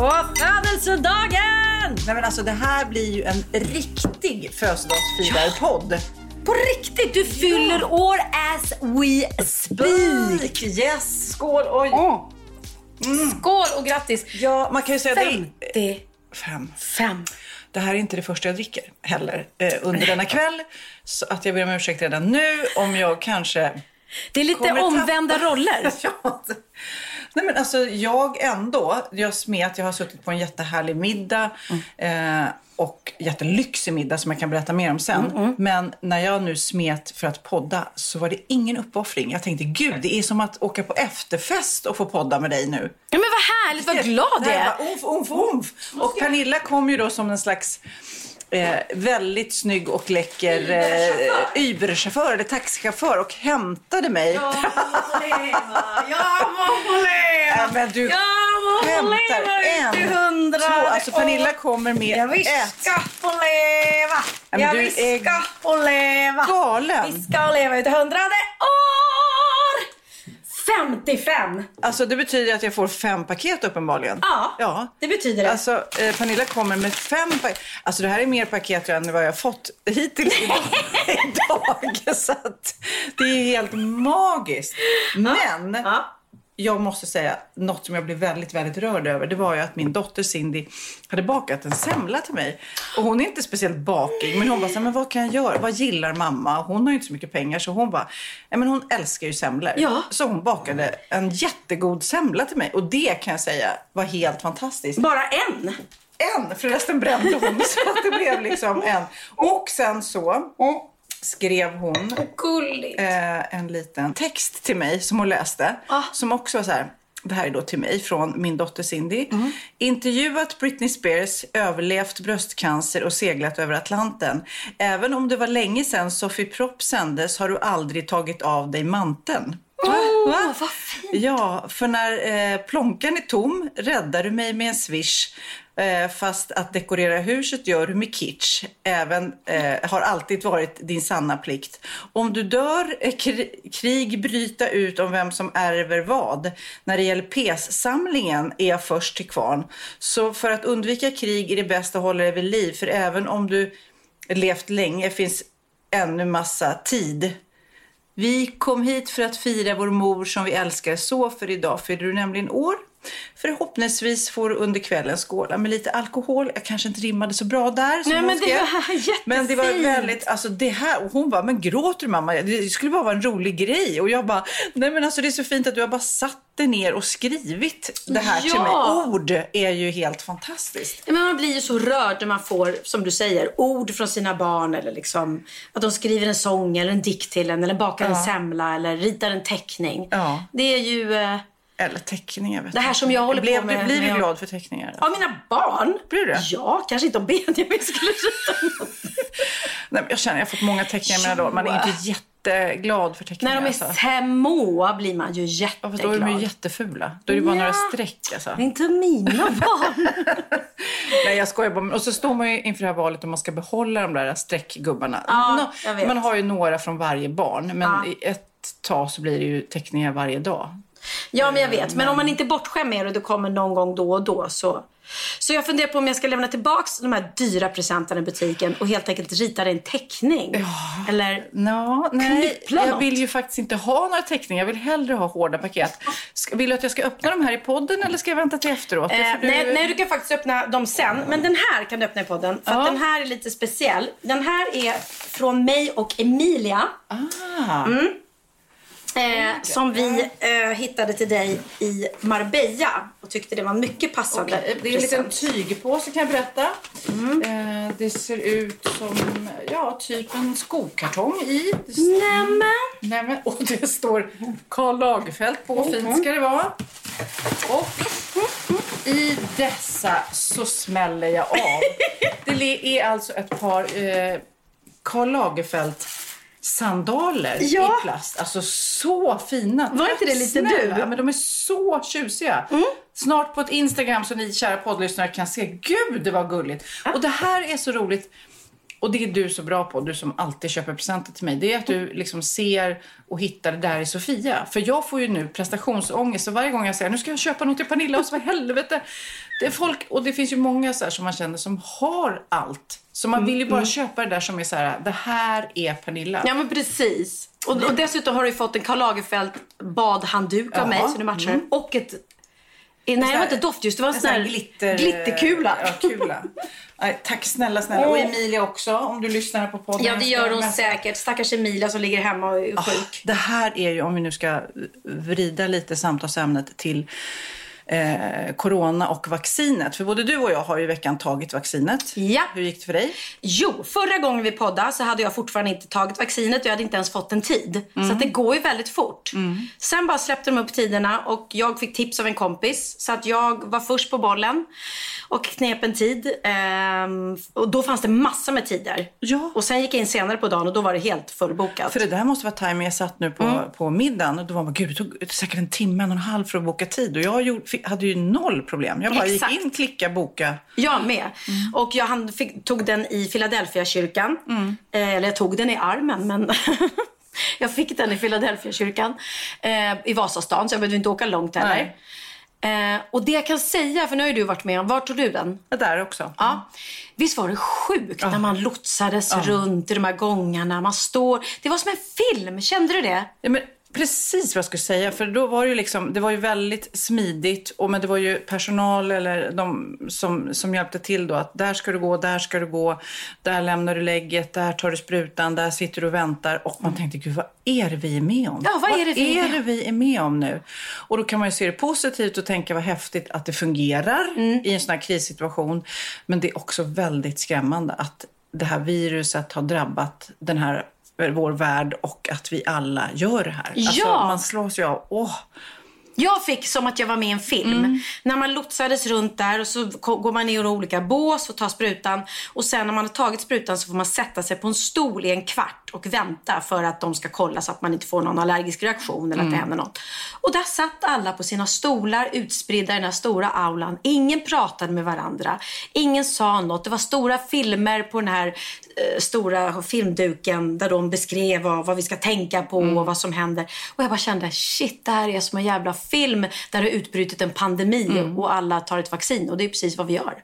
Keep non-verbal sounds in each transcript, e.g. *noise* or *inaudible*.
På födelsedagen! Nej men alltså det här blir ju en riktig födelsedagsfirarpodd. På riktigt, du fyller år as we speak. Spik! Yes! Skål! Oj! Skål och grattis. Ja, man kan ju säga det är 55. fem. Det här är inte det första jag dricker heller eh, under denna kväll. Så att jag ber om ursäkt redan nu om jag kanske... Det är lite kommer omvända tappa- roller. *laughs* ja. Nej men alltså jag ändå, jag smet, jag har suttit på en jättehärlig middag eh, och jättelyxig middag som jag kan berätta mer om sen. Men när jag nu smet för att podda så var det ingen uppoffring. Jag tänkte gud, det är som att åka på efterfest och få podda med dig nu. Ja, men vad härligt, vad glad jag är. Umf, umf, umf. Och Pernilla kom ju då som en slags eh, väldigt snygg och läcker eh, Uber-chaufför eller taxichaufför och hämtade mig. Jag må få leva, men du skämtar. En, hundra två, alltså Pernilla kommer med Ja, vi ett. ska få leva. Ja, Ja, vi är ska få leva. Galen. Vi ska leva ut hundrade år. 55. Alltså det betyder att jag får fem paket uppenbarligen. Ja, ja. det betyder det. Alltså eh, Pernilla kommer med fem paket. Alltså det här är mer paket än vad jag har fått hittills idag. *laughs* *laughs* idag. Så att det är helt magiskt. Men Ja. Jag måste säga, något som jag blev väldigt, väldigt rörd över, det var ju att min dotter Cindy hade bakat en semla till mig. Och hon är inte speciellt bakig, men hon bara, så här, men vad kan jag göra? Vad gillar mamma? Hon har ju inte så mycket pengar, så hon bara, ja men hon älskar ju semlor. Ja. Så hon bakade en jättegod semla till mig. Och det kan jag säga var helt fantastiskt. Bara en. En, för resten brände hon. så att det blev liksom en. Och sen så skrev hon eh, en liten text till mig som hon läste. Ah. Som också var så här. Det här är då till mig från min dotter Cindy. Intervjuat Britney Spears, överlevt bröstcancer och seglat över Atlanten. Även om det var länge sedan Sofie Propp sändes har du aldrig tagit av dig manteln. Va? Va? vad Ja, för när eh, plånkan är tom räddar du mig med en swish. Eh, fast att dekorera huset gör du med kitsch. Även eh, har alltid varit din sanna plikt. Om du dör, kri- krig bryta ut om vem som ärver vad. När det gäller PS-samlingen är jag först till kvarn. Så för att undvika krig är det bäst att hålla dig vid liv. För även om du levt länge finns ännu massa tid. Vi kom hit för att fira vår mor som vi älskar så, för idag fyller du nämligen år. Förhoppningsvis får du under kvällen skåla med lite alkohol. Jag kanske inte rimmade så bra där. Nej, men det var jättefint. Men det var väldigt, alltså det här, och hon bara, men gråter du mamma? Det skulle bara vara en rolig grej. Och jag bara, nej men alltså det är så fint att du har bara satt dig ner och skrivit det här till Ja. mig. Ord är ju helt fantastiskt. Men man blir ju så rörd när man får, som du säger, ord från sina barn eller liksom att de skriver en sång eller en dikt till en eller bakar en semla eller ritar en teckning. Ja. Det är ju eh, Eller teckningar. Vet Det här som jag håller blev, på med Blir vi jag- glad för teckningar? av mina barn. Blir du? Ja, kanske inte om Benjamin skulle rita. *laughs* Nej, jag känner jag har fått många teckningar i mina dagar. Man är inte jätteglad för teckningar. När de är alltså. små blir man ju Ja, fast jätteglad. då är de ju jättefula. Då är det bara Ja. några streck alltså. Det är inte mina *laughs* barn. *laughs* Nej, jag skojar bara. Och så står man ju inför det här valet om man ska behålla de där streckgubbarna. Ja, vet. Man har ju några från varje barn, men Ja. i ett tag så blir det ju teckningar varje dag. Ja, men jag vet. Men om man inte är bortskämd med det och det kommer någon gång då och då så... Så jag funderar på om jag ska lämna tillbaks de här dyra presenterna i butiken och helt enkelt rita en teckning. Eller... Nå, nej, jag vill ju faktiskt inte ha några teckningar. Jag vill hellre ha hårda paket. Ska, vill du att jag ska öppna de här i podden eller ska jag vänta till efteråt? Eh, du- nej, nej, du kan faktiskt öppna dem sen. Men den här kan du öppna i podden. För Ja. den här är lite speciell. Den här är från mig och Emilia. Ah, Eh, som vi eh, hittade till dig i Marbella. Och tyckte det var mycket passande okej. Det är en liten tygpåse kan jag berätta. Eh, det ser ut som ja, typ en skokartong i. Nämen! Nej, men, *laughs* och det står Karl Lagerfeld på. Fint ska det vara. Och i dessa så smäller jag av. *laughs* Det är alltså ett par eh, Karl Lagerfeld sandaler Ja. i plast. Alltså så fina. Var inte det lite Snälla, du? Mm. Men de är så tjusiga. Snart på ett Instagram så ni kära poddlyssnare kan se. Gud, det var gulligt. Och det här är så roligt. Och det är du så bra på, du som alltid köper presenter till mig. Det är att du liksom ser och hittar det där i Sofia. För jag får ju nu prestationsångest. Så varje gång jag säger nu ska jag köpa något till Pernilla och så vad helvete. Det är folk, och det finns ju många så här som man känner som har allt. Så man vill ju bara köpa det där som är så här, det här är Pernilla. Ja men precis. Och, och dessutom har du fått en Karl Lagerfeld badhandduk av mig så du matchar den. Och ett... Nej det var inte doftljus, det var en sån här glitter, glitterkula. Ja, kula. Nej, tack snälla, snälla. Och Emilia också, om du lyssnar på podden. Ja det gör hon säkert. Stackars Emilia som ligger hemma och är sjuk. Det här är ju, om vi nu ska vrida lite samtalsämnet till eh, corona och vaccinet. För både du och jag har i veckan tagit vaccinet. Ja. Hur gick det för dig? Jo, förra gången vi poddade så hade jag fortfarande inte tagit vaccinet och jag hade inte ens fått en tid. Så att det går ju väldigt fort. Sen bara släppte de upp tiderna och jag fick tips av en kompis. Så att jag var först på bollen och knep en tid. Ehm, och då fanns det massor med tider. Ja. Och sen gick jag in senare på dagen och då var det helt fullbokat. För det där måste vara timing. Jag satt nu på, Mm. på middagen och då var man, gud det tog säkert en timme, en och en halv för att boka tid. Och jag gjorde, hade ju noll problem. Jag bara Exakt. gick in, klicka, boka. Jag med. Och jag fick, tog den i Philadelphia-kyrkan. Eh, eller jag tog den i armen, men *laughs* jag fick den i Philadelphia-kyrkan. Eh, I Vasastan, så jag behövde inte åka långt heller. Eh, och det jag kan säga, för nu har du varit med om, var tog du den? Det där också. Ja. Visst var det sjukt när man lotsades runt i de här gångarna. Man står... Det var som en film, kände du det? Ja, men precis vad jag skulle säga. För då var det ju liksom, det var ju väldigt smidigt. Och men det var ju personal eller de som, som hjälpte till då. Att där ska du gå, där ska du gå. Där lämnar du lägget, där tar du sprutan, där sitter du och väntar. Och man tänkte, gud vad är det vi är med om? Ja, vad är det vi är det vi är med om nu? Och då kan man ju se det positivt och tänka vad häftigt att det fungerar Mm. i en sån här krissituation. Men det är också väldigt skrämmande att det här viruset har drabbat den här vår värld och att vi alla gör det här. Alltså, Ja. man slås ju av, åh, Jag fick som att jag var med i en film. Mm. När man lotsades runt där och så går man ner i olika bås och tar sprutan. Och sen när man har tagit sprutan så får man sätta sig på en stol i en kvart och vänta för att de ska kolla så att man inte får någon allergisk reaktion eller att det Mm. händer något. Och där satt alla på sina stolar utspridda i den här stora aulan. Ingen pratade med varandra. Ingen sa något. Det var stora filmer på den här eh, stora filmduken där de beskrev vad, vad vi ska tänka på Mm. och vad som händer. Och jag bara kände, shit, det här är som en jävla film där det har utbrutit en pandemi Mm. och alla tar ett vaccin. Och det är precis vad vi gör.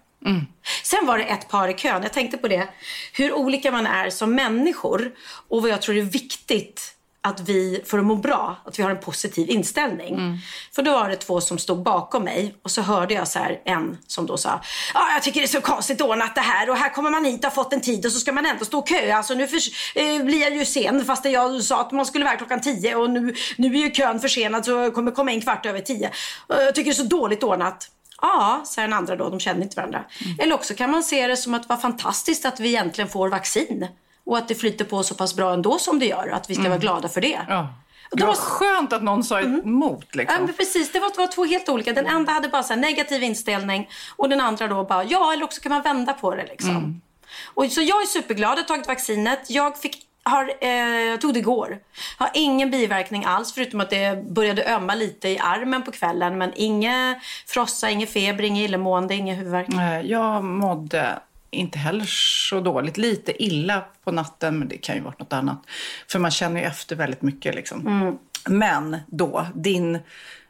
Sen var det ett par i kön. Jag tänkte på det. Hur olika man är som människor. Och vad jag tror är viktigt att vi, för att må bra, att vi har en positiv inställning. För då var det två som stod bakom mig och så hörde jag så här en som då sa Ja, jag tycker det är så konstigt ordnat det här och här kommer man hit och har fått en tid och så ska man ändå stå och köa. Alltså nu för, eh, blir jag ju sen fast jag sa att man skulle vara klockan tio och nu, nu är ju kön försenad så jag kommer komma in kvart över tio. Jag tycker det är så dåligt ordnat. Ja, säger den andra då. De känner inte varandra. Eller också kan man se det som att det var fantastiskt att vi egentligen får vaccin. Och att det flyter på så pass bra ändå som det gör. Att vi ska vara glada för det. ja. Det var var- skönt att någon sa emot Ja, liksom. men precis. Det var, det var två helt olika. Den enda hade bara så negativ inställning och den andra då bara ja, eller också kan man vända på det liksom. Och så jag är superglad jag tagit vaccinet. Jag fick har, eh, jag tog det igår. Har ingen biverkning alls förutom att det började ömma lite i armen på kvällen. Men inget frossa, ingen feber, inget illamående, ingen huvudvärk. Eh, Jag mådde inte heller så dåligt. Lite illa på natten, men det kan ju vara något annat. För man känner ju efter väldigt mycket. Liksom. Men då, din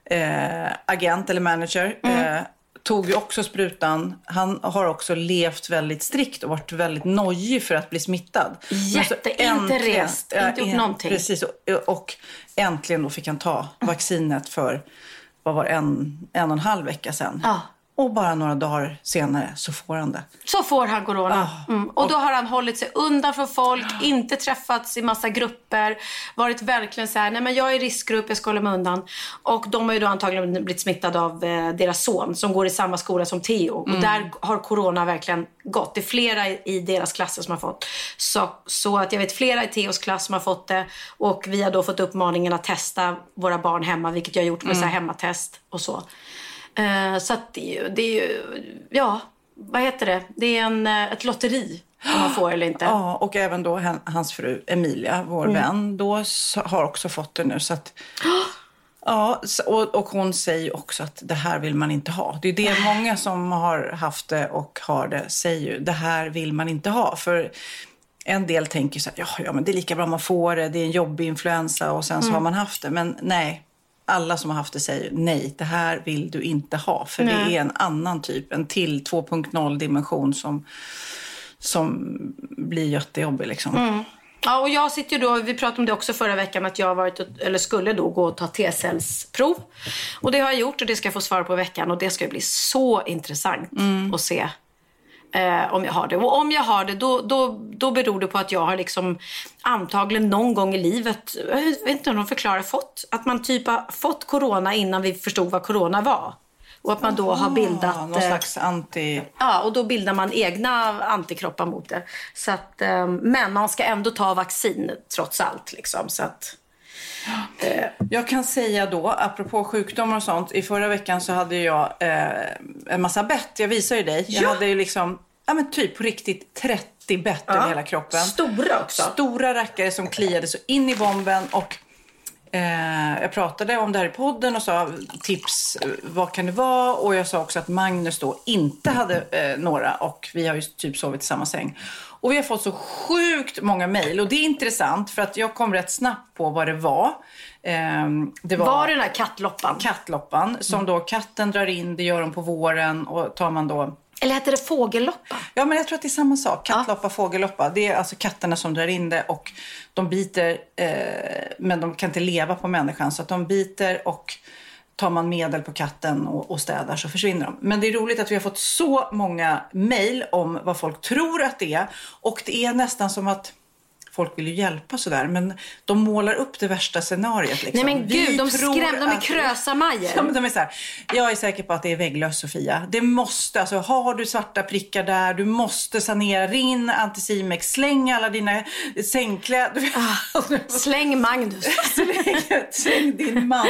eh, agent eller manager eh, tog ju också sprutan. Han har också levt väldigt strikt och varit väldigt nojig för att bli smittad. Jätte, inte rest, inte gjort en- någonting. Precis, och, och äntligen då fick han ta vaccinet för vad var en, en och en halv vecka sedan. Ja. Och bara några dagar senare så får han det. Så får han corona. Ah. Mm. Och då har han hållit sig undan från folk, inte träffats i massa grupper. Varit verkligen så här, nej men jag är i riskgrupp, jag ska hålla mig undan. Och de har ju då antagligen blivit smittade av eh, deras son som går i samma skola som Theo. Och där har corona verkligen gått. Det är flera i, i deras klasser som har fått. Så, så att jag vet flera i Theos klass som har fått det. Och vi har då fått uppmaningen att testa våra barn hemma, vilket jag har gjort med så här hemmatest och så. Eh, så att det, är ju- ja, vad heter det? Det är en, eh, ett lotteri om man får eller inte. *gasps* Ja, och även då hans fru Emilia, vår Mm. vän, då har också fått det nu. Så att, *gasps* ja, och, och hon säger också att det här vill man inte ha. Det är det många som har haft det och har det säger ju. Det här vill man inte ha. För en del tänker så här, ja, ja men det är lika bra man får det, det är en jobbig influensa och sen så Mm. har man haft det. Men nej, alla som har haft det säger nej, det här vill du inte ha. För det Nej. är en annan typ, en till 2.0 dimension som, som blir jättejobbig liksom. Mm. Ja, och jag sitter ju då, vi pratade om det också förra veckan, att jag varit, eller skulle då gå och ta T-cellsprov. Och det har jag gjort och det ska jag få svar på i veckan. Och det ska bli så intressant att se eh, om jag har det. Och om jag har det, då, då, då beror det på att jag har liksom antagligen någon gång i livet, jag vet inte om de förklarar, fått, att man typ har fått corona innan vi förstod vad corona var. Och att man då har bildat... Ja, någon eh, slags anti... Ja, och då bildar man egna antikroppar mot det. Så att, eh, men man ska ändå ta vaccin trots allt. Liksom, så att, Jag kan säga då, apropå sjukdomar och sånt. I förra veckan så hade jag eh, en massa bett. Jag visar ju dig. Jag Ja. hade ju liksom, ja men typ på riktigt 30 bett över hela kroppen. Stora också. Stora rackare som kliade så in i bomben. Och eh, jag pratade om det här i podden och sa tips, eh, vad kan det vara? Och jag sa också att Magnus då inte hade eh, några och vi har ju typ sovit i samma säng. Och vi har fått så sjukt många mejl och det är intressant för att jag kom rätt snabbt på vad det var. Ehm, det Var det den här kattloppan? kattloppan som då katten drar in, det gör de på våren och tar man då Eller hette det fågelloppa? Ja, men jag tror att det är samma sak. Kattloppa, fågelloppa. Det är alltså katterna som drar in det och de biter, eh, men de kan inte leva på människan. Så att de biter och tar man medel på katten och, och städar så försvinner de. Men det är roligt att vi har fått så många mejl om vad folk tror att det är. Och det är nästan som att folk vill ju hjälpa sådär, men de målar upp det värsta scenariet. Liksom. Nej men Vi gud, de tror skrämde, de är krösamajer. *laughs* Ja, men de är så här, jag är säker på att det är vägglöss Sofia. Det måste, alltså har du svarta prickar där, du måste sanera, ring in Anticimex, släng alla dina sängkläder. *laughs* Släng Magnus. *laughs* släng, släng din man.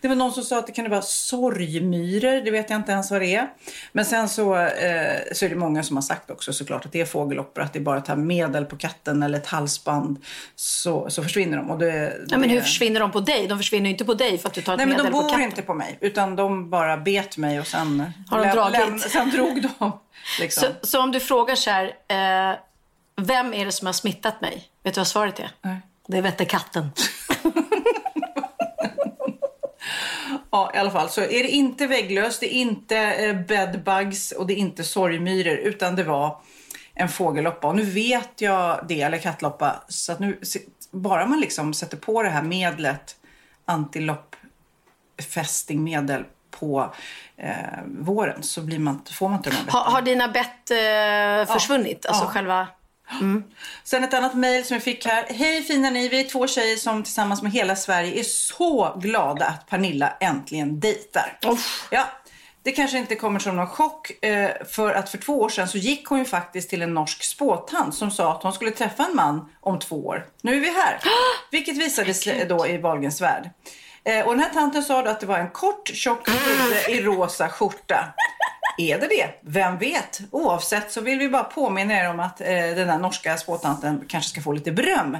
Det var någon som sa att det kan vara sorgmyror, det vet jag inte ens vad det är. Men sen så, eh, så är det många som har sagt också såklart att det är fågelloppor, att det är bara att ta medel på katten eller ett halsband så, så försvinner de. Och det, Ja, men det- hur försvinner de på dig? De försvinner inte på dig för att du tar ett Nej men de på bor inte på mig utan de bara bet mig och sen, Har de dragit? sen drog de. *laughs* Liksom. Så, så om du frågar så här, eh, vem är det som har smittat mig? Vet du vad svaret är? Nej. Det är vättekatten. *laughs* Ja, i alla fall. Så är det inte vägglös, det är inte eh, bedbugs och det är inte sorgmyror utan det var en fågelloppa. Och nu vet jag det, eller kattloppa. Så att nu, bara man liksom sätter på det här medlet, antiloppfästingmedel på eh, våren så blir man, får man inte de här Har, betterna. har dina bett eh, försvunnit? Alltså Ja. själva... Sen ett annat mejl som jag fick här. Hej fina ni, vi är två tjejer som tillsammans med hela Sverige är så glada att Pernilla äntligen dejtar. Ja, det kanske inte kommer som någon chock eh, för att för två år sedan så gick hon ju faktiskt till en norsk spåtant som sa att hon skulle träffa en man om två år. Nu är vi här. *gasps* Vilket visade sig då i Wahlgrens värld. Eh, och den här tanten sa då att det var en kort tjock kille i rosa skjorta. *laughs* Är det det? Vem vet? Oavsett så vill vi bara påminna er om att eh, den där norska spåtanten kanske ska få lite beröm.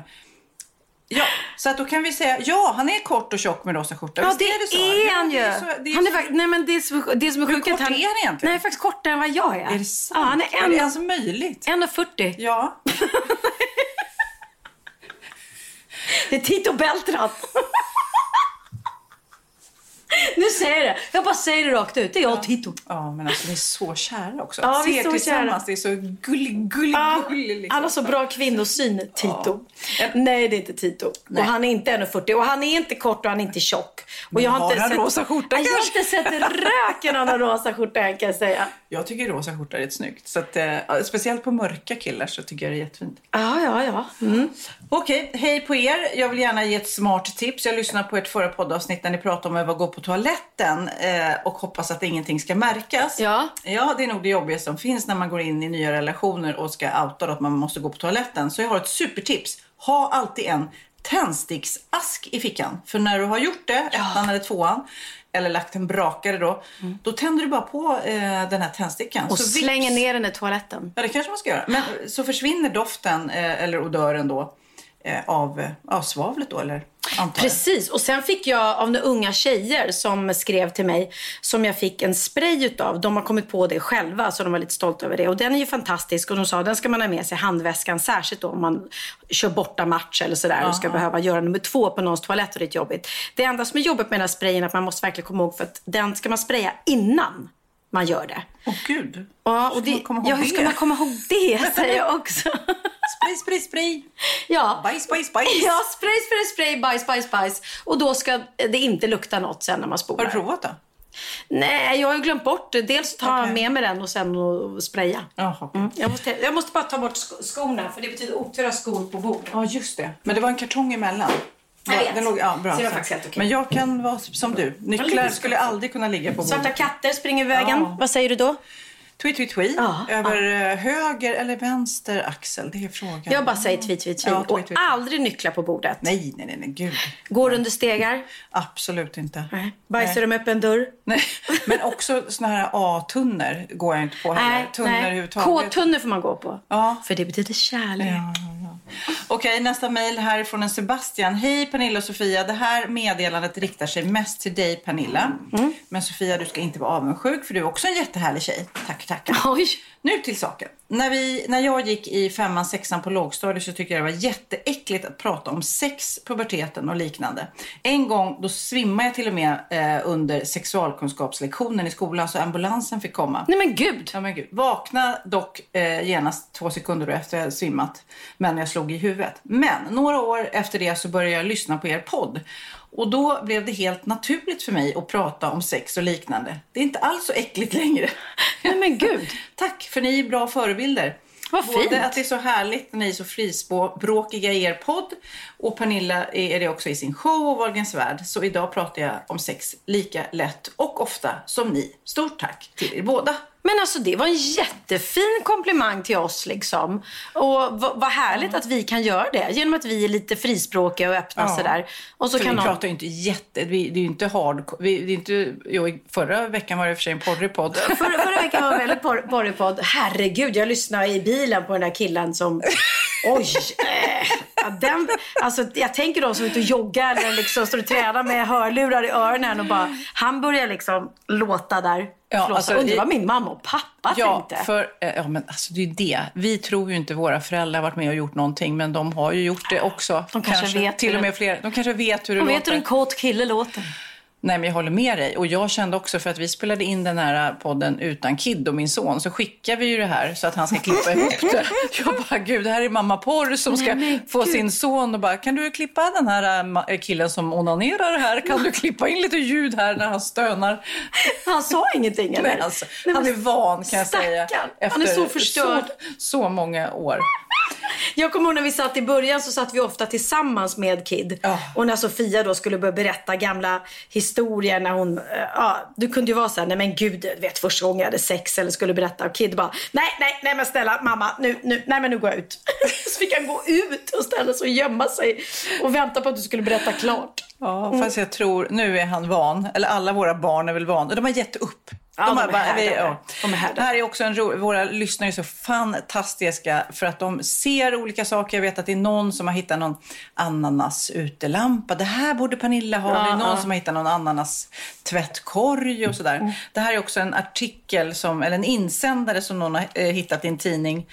Ja, så att då kan vi säga, ja han är kort och tjock med rosa skjorta. Ja, Visst det är, det så? är han ju. det är så- det är han är så- fakt- nej, men det, är det som är Hur sjukt är att kort han... är han egentligen? Nej, faktiskt kortare än vad jag är. Är det sant? Ja, han är Är det en- ens möjligt? 1,40. Ja. *laughs* Det är Tito Beltran. *laughs* *laughs* nu säger jag det. Jag bara säger det rakt ut. Det är jag och Tito. ja, men alltså ni är så kära också. Ja, Att vi se är er så tillsammans, kära. det är så gullig, gullig, Ja, gullig. Liksom. Han har så bra kvinnosyn, Tito. Nej, det är inte Tito. Och han är inte 1,40 och han är inte kort och han är inte tjock. Och Men jag har inte han sett... rosa skjorta Nej, Jag har kanske? inte sett röken av någon rosa skjorta än kan jag säga. Jag tycker rosa skjorta är rätt snyggt. Så att, eh, speciellt på mörka killar så tycker jag det är jättefint. Ja, ja, ja. Mm. Okej, hej på er. Jag vill gärna ge ett smart tips. Jag lyssnade på ert förra poddavsnitt när ni pratade om att gå på toaletten eh, och hoppas att ingenting ska märkas. Ja. Ja, det är nog det jobbigaste som finns när man går in i nya relationer och ska outa att man måste gå på toaletten. Så jag har ett supertips. Ha alltid en tändsticksask i fickan. För när du har gjort det, ettan eller tvåan, eller lagt en brakare då, då tänder du bara på eh, den här tändstickan. Mm. Och Så vips- slänger ner den i toaletten. Ja, det kanske man ska göra. Men så försvinner doften eh, eller odören då av, eh, av svavlet då, eller. Precis. Och sen fick jag av några unga tjejer som skrev till mig som jag fick en spray utav. De har kommit på det själva så de var lite stolta över det. Och den är ju fantastisk och de sa den ska man ha med sig i handväskan särskilt då om man kör borta match eller sådär och ska behöva göra nummer två på någons toalett och det är jobbigt. Det enda som är jobbigt med den här sprayen är att man måste verkligen komma ihåg för att den ska man spraya innan man gör det. Åh gud. Ja, och Ska det, man komma ihåg ja, hur det? ska man komma ihåg det säger jag också. Spray, spray, spray. ja. Bajs, bajs, bajs. Ja, spray, spray, spray, bajs, bajs, bajs. Och då ska det inte lukta något sen när man spolar. Har du provat då? Nej, jag har glömt bort det. Dels jag Okej. med mig den och sen och spraya. Jaha, okej. Mm. Jag, måste, jag måste bara ta bort sk- skorna för det betyder otur skor på bordet. Ja, just det. Men det var en kartong emellan. Jag vet. Den låg, ja, bra. Så det var faktiskt helt okej. Men jag kan vara som du. Nycklar skulle aldrig kunna ligga på Svarta bordet. katter springer i vägen. Ja. Vad säger du då? Tweet, tweet, tweet. Ja, Över eh, höger eller vänster axel? Det är frågan. Jag bara säger tweet, tweet, tweet. Ja, tweet, och tweet, tweet. aldrig nycklar på bordet. Nej, nej, nej, nej, gud. Går under stegar. Absolut inte. Nej. Bajsar med öppen dörr? Nej, men också såna här A-tunnor går jag inte på heller. Nej, Tunnor nej. överhuvudtaget. K-tunnor får man gå på. Ja. För det betyder kärlek. Ja, ja, ja. Okej, nästa mejl här från en Sebastian. Hej Pernilla och Sofia. Det här meddelandet riktar sig mest till dig Pernilla. Mm. Men Sofia, du ska inte vara avundsjuk för du är också en jättehärlig tjej. Tack, tack. *laughs* Oj. Nu till saken. När, vi, när jag gick i femman, sexan på lågstadiet så tyckte jag det var jätteäckligt att prata om sex, puberteten och liknande. En gång då svimmade jag till och med eh, under sexualkunskapslektionen i skolan så ambulansen fick komma. Nej men gud. Ja men gud. Vakna dock eh, genast två sekunder efter jag svimmat. Men jag slog i huvudet. Men några år efter det så började jag lyssna på er podd. Och då blev det helt naturligt för mig att prata om sex och liknande. Det är inte alls så äckligt längre. Nej men gud. *laughs* Tack för ni är bra förebilder. Vad Både fint. att det är så härligt när ni är så frispråkiga i er podd och Pernilla är det också i sin show och Wahlgrens värld. Så idag pratar jag om sex lika lätt och ofta som ni. Stort tack till er båda. Men alltså det var en jättefin komplimang till oss liksom. Och vad vad härligt att vi kan göra det. Genom att vi är lite frispråkiga och öppna Ja. sådär. Och så För kan vi någon... pratar ju inte jätte... Vi, det är ju inte hard... Vi, det är inte, jo, förra veckan var det i och för sig en porrig podd. Förra, förra veckan var en väldigt por- porrig podd. Herregud, jag lyssnade i bilen på den där killen som... *laughs* Oj! Ja, den, alltså, jag tänker de som är ute och joggar eller liksom står och tränar med hörlurar i öronen och bara... Han börjar liksom låta där. Ja, alltså, Undrar vad min mamma och pappa Ja, tänkte. för, eh, ja, men alltså det är det. Vi tror ju inte våra föräldrar har varit med och gjort någonting, men de har ju gjort det också. De kanske vet Till och med fler. De kanske vet hur det Hon låter. vet hur en kåt kille låter. Nej, men jag håller med dig. Och jag kände också, för att vi spelade in den här podden utan Kid och min son, så skickar vi ju det här så att han ska klippa ihop det. *laughs* Jag bara, gud, det här är mamma Porr som ska Nej, få gud. sin son och bara, kan du klippa den här äh, ma- killen som onanerar här? Kan du klippa in lite ljud här när han stönar? Han sa ingenting eller? Nej, alltså, han är van kan jag säga. stackarn. Han är så förstörd. Så, så många år. Jag kommer ihåg när vi satt i början så satt vi ofta tillsammans med Kid. Ja. Och när Sofia då skulle börja berätta gamla historier när hon, eh, ja, du kunde ju vara så här, nej men gud, vet första gången jag hade sex eller skulle berätta och Kid bara, nej, nej, nej men snälla mamma, nu, nu, nej men nu går jag ut. *laughs* så fick han gå ut och ställa sig och gömma sig och vänta på att du skulle berätta klart. Ja, fast jag tror, nu är han van, eller alla våra barn är väl vana. De har gett upp. Ja, de är härliga. ja. De är härliga. Det här är också en ro, våra lyssnare är så fantastiska för att de ser olika saker. Jag vet att det är någon som har hittat någon ananas utelampa. Det här borde Pernilla ha. det är någon som har hittat någon ananas tvättkorg och sådär. Mm. Det här är också en artikel, som, eller en insändare som någon har eh, hittat i en tidning.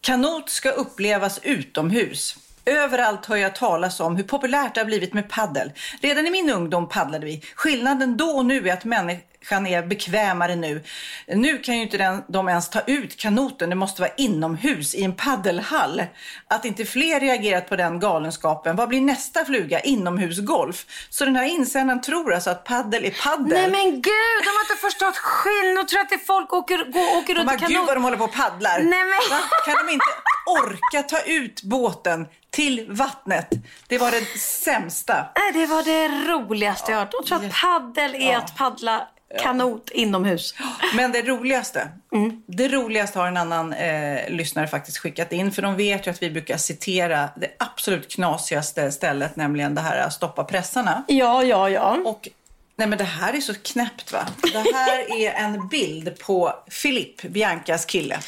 Kanot ska upplevas utomhus. Överallt hör jag talas om hur populärt det har blivit med paddel. Redan i min ungdom paddlade vi. Skillnaden då och nu är att människan är bekvämare nu. Nu kan ju inte den, de ens ta ut kanoten. Det måste vara inomhus i en paddelhall. Att inte fler reagerat på den galenskapen. Vad blir nästa fluga? Inomhusgolf. Så den här insändaren tror alltså att paddel är paddel. Nej men gud, de har inte förstått skillnad. De tror att folk åker, går, åker runt i gud kanot. vad de håller på och paddlar. Nej, men- Va? Kan de inte orka ta ut båten till vattnet? Det var det sämsta. Nej, det var det roligaste jag hört. De tror att paddel är att paddla kanot inomhus. Men det roligaste, Mm. det roligaste har en annan eh, lyssnare faktiskt skickat in. För de vet ju att vi brukar citera det absolut knasigaste stället, nämligen det här att stoppa pressarna. Ja, ja, ja. Och nej men det här är så knäppt va. Det här är en bild på Filip, Biancas kille.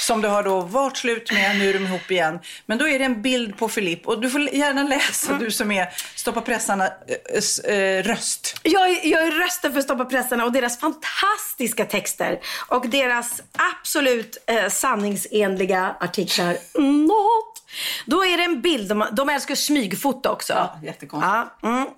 Som det har då varit slut med, nu är de ihop igen. Men då är det en bild på Filip och du får gärna läsa, du som är stoppa pressarna eh, eh, röst. Jag är, jag är rösten för Stoppa pressarna och deras fantastiska texter och deras absolut eh, sanningsenliga artiklar. Något. Då är det en bild, de, de älskar smygfoto också. Ja, jättekonstigt. Ja, mm.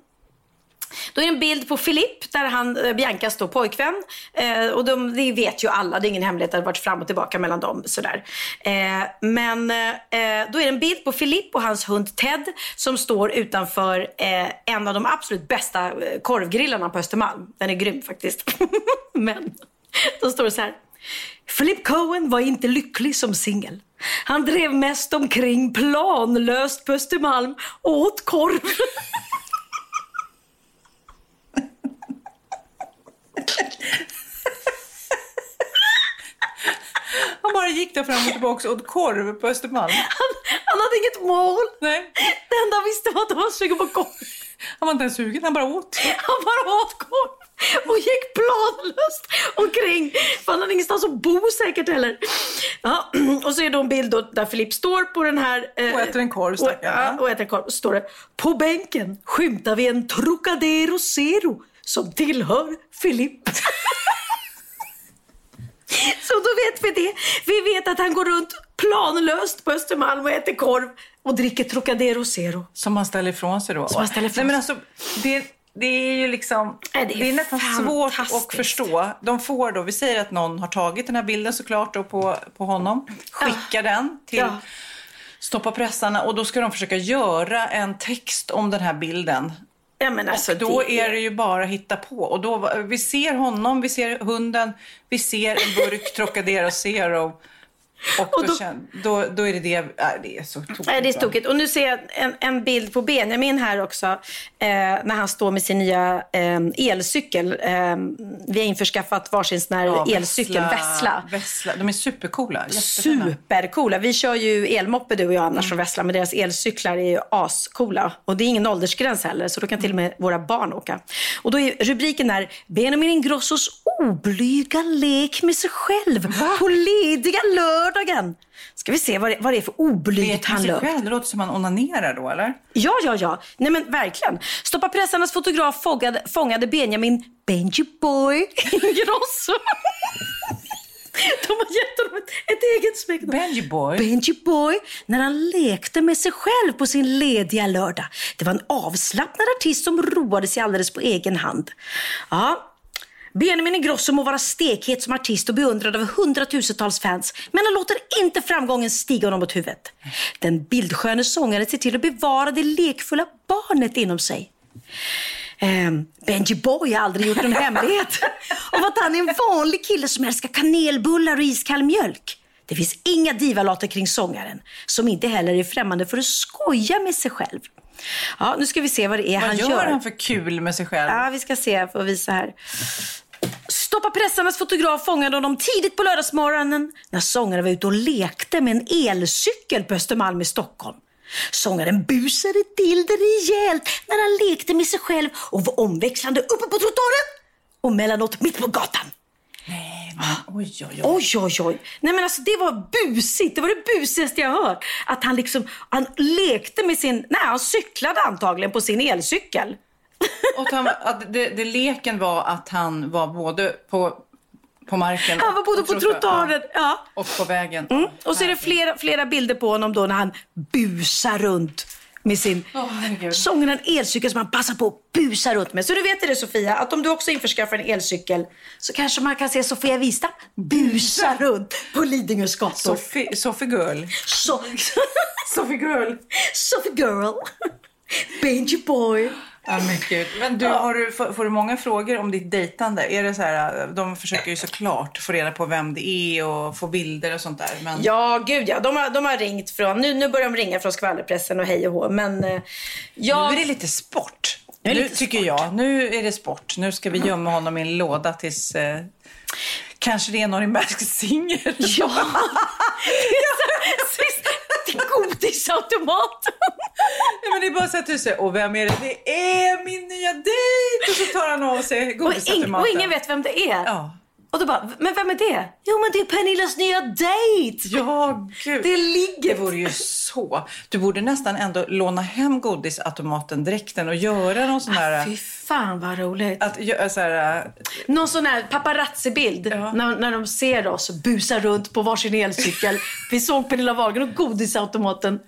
Då är det en bild på Filipp där han, eh, Biancas då pojkvän. Eh, och de, det vet ju alla, det är ingen hemlighet, det har varit fram och tillbaka mellan dem. Sådär. Eh, men eh, då är det en bild på Filipp och hans hund Ted som står utanför eh, en av de absolut bästa eh, korvgrillarna på Östermalm. Den är grym faktiskt. *laughs* men då står det så här. Philip Cohen var inte lycklig som singel. Han drev mest omkring planlöst på Östermalm och åt korv. *laughs* Han bara gick där fram och tillbaka och åt korv på Östermalm. Han, han hade inget mål. Nej. Det enda han visste var att han var sugen på korv. Han var inte ens sugen, han bara åt. Han bara åt korv och gick planlöst omkring. För han hade ingenstans att bo säkert heller. Ja, och så är det en bild då där Filip står på den här... eh, Och äter en korv, och, stackarn. ja, och äter en korv. Och står det, på bänken skymtar vi en Trocadero Zero som tillhör Filip. *laughs* Så då vet vi det. Vi vet att han går runt planlöst på Östermalm och äter korv och dricker Trocadero Zero. Som man ställer ifrån sig då. Som man ställer ifrån Nej, men alltså, det, det är ju liksom... Nej, det är det är nästan svårt att förstå. De får då, vi säger att någon har tagit den här bilden såklart då på, på honom. Skickar den till Ja. Stoppa pressarna och då ska de försöka göra en text om den här bilden. Ja, men alltså, och då det är det ju bara att hitta på. Och då, vi ser honom, vi ser hunden, vi ser en burk *laughs* Trocadero Zero. Och, Och då, då- känn- då, då är det det, nej, det är så tokigt. Nej, det är va? tokigt. Och nu ser jag en, en bild på Benjamin här också. Eh, när han står med sin nya eh, elcykel. Eh, vi har införskaffat varsin sån här Ja, elcykel, Vessla. Vessla. De är supercoola. Jättefina. Supercoola. Vi kör ju elmoppe du och jag annars från Vessla, men deras elcyklar är ju ascoola. Och det är ingen åldersgräns heller, så då kan till och med våra barn åka. Och då är rubriken här, Benjamin Ingrossos oblyga lek med sig själv på lediga lördagen. Ska vi se vad det, vad det är för oblygt han han sig löp. själv? Det låter som man onanerar då, eller? Ja, ja, ja. Nej men verkligen. Stoppa pressarnas fotograf fångade, fångade Benjamin Benji Boy Ingrosso. *laughs* De har gett honom ett, ett eget smeknamn. Benji Boy. Benji Boy när han lekte med sig själv på sin lediga lördag. Det var en avslappnad artist som roade sig alldeles på egen hand. Ja, Benjamin Ingrosso må vara stekhet som artist och beundrad av hundratusentals fans, men han låter inte framgången stiga honom åt huvudet. Den bildsköne sångaren ser till att bevara det lekfulla barnet inom sig. Ehm, Benji Boy har aldrig gjort en hemlighet *laughs* av att han är en vanlig kille som älskar kanelbullar och iskall mjölk. Det finns inga divalater kring sångaren, som inte heller är främmande för att skoja med sig själv. Ja, nu ska vi se vad det är Vad han gör, gör. han för kul med sig själv? Ja, vi ska se. Jag får visa här. Stoppa pressarnas fotograf fångade honom tidigt på lördagsmorgonen när sångaren var ute och lekte med en elcykel på Östermalm i Stockholm. Sångaren busade till det rejält när han lekte med sig själv och var omväxlande uppe på trottoaren och mellanåt mitt på gatan. Nej, men oj, oj, oj. Oj, oj, oj. Nej men alltså det var busigt. Det var det busigaste jag hört. Att han liksom, han lekte med sin, nej han cyklade antagligen på sin elcykel. Och han, att det, det leken var att han var både på, på marken Han var både på trottoaren, ja. och på vägen. Mm. Och så är det flera, flera bilder på honom då när han busar runt med sin... Herregud. Sången en elcykel som han passar på att busa runt med. Så du vet det Sofia, att om du också införskaffar en elcykel så kanske man kan se Sofia Wistam busa runt på Lidingös gator. Sofie, Sofie Girl. Så... Sofie Girl. Sophie girl. Benji boy. Ja, men gud. Men du, har du, får, får du många frågor om ditt dejtande? Är det så här, de försöker ju såklart få reda på vem det är och få bilder och sånt där. Men... Ja, gud ja. De har, de har ringt från, nu, nu börjar de ringa från skvallerpressen och hej och hå. Men eh, jag... Nu är det lite sport. Nu Nu tycker jag. Nu är det sport. Nu ska vi gömma honom i en låda tills... Eh, kanske det är någon i Masked Singer. Ja! *laughs* Till godisautomaten. *laughs* Nej, men det är bara så att du säger, och vem är det? Det är min nya dejt! Och så tar han av sig Och, ing, godisautomaten. och ingen vet vem det är. Ja. Och då bara, men vem är det? Jo, men det är Pernillas nya dejt. Ja, gud. Det ligger. Det vore ju *laughs* så. Du borde nästan ändå låna hem godisautomaten dräkten och göra någon sån här... Fy fan vad roligt. Att så här... Någon sån här paparazzi-bild Ja. när, när de ser oss busa runt på varsin elcykel. Vi såg Pernilla Wahlgren och godisautomaten.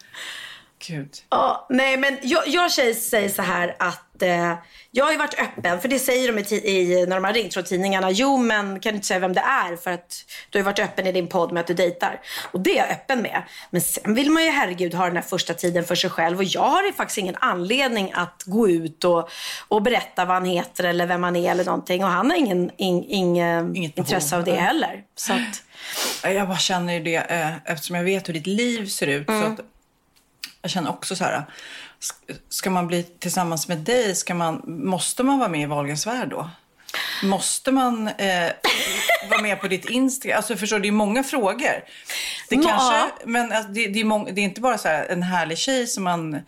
Gud. Ja, nej men jag, jag tjej säger så här att eh, jag har ju varit öppen, för det säger de i, i, när de har ringt från tidningarna. Jo, men kan du inte säga vem det är för att du har ju varit öppen i din podd med att du dejtar. Och det är jag öppen med. Men sen vill man ju herregud ha den här första tiden för sig själv. Och jag har ju faktiskt ingen anledning att gå ut och, och berätta vad han heter eller vem han är eller någonting. Och han har ingen, ing, ing, Inget behov. intresse av det heller. Så att, Jag bara känner ju det eh, eftersom jag vet hur ditt liv ser ut. Så Mm. att jag känner också så här. Sk- Ska man bli tillsammans med dig, ska man, måste man vara med i Wahlgrens värld då? Måste man eh, vara med på ditt Instagram? Alltså förstår det är många frågor. Det Ja. kanske, men alltså, det, det, är mång, det är inte bara så här en härlig tjej som man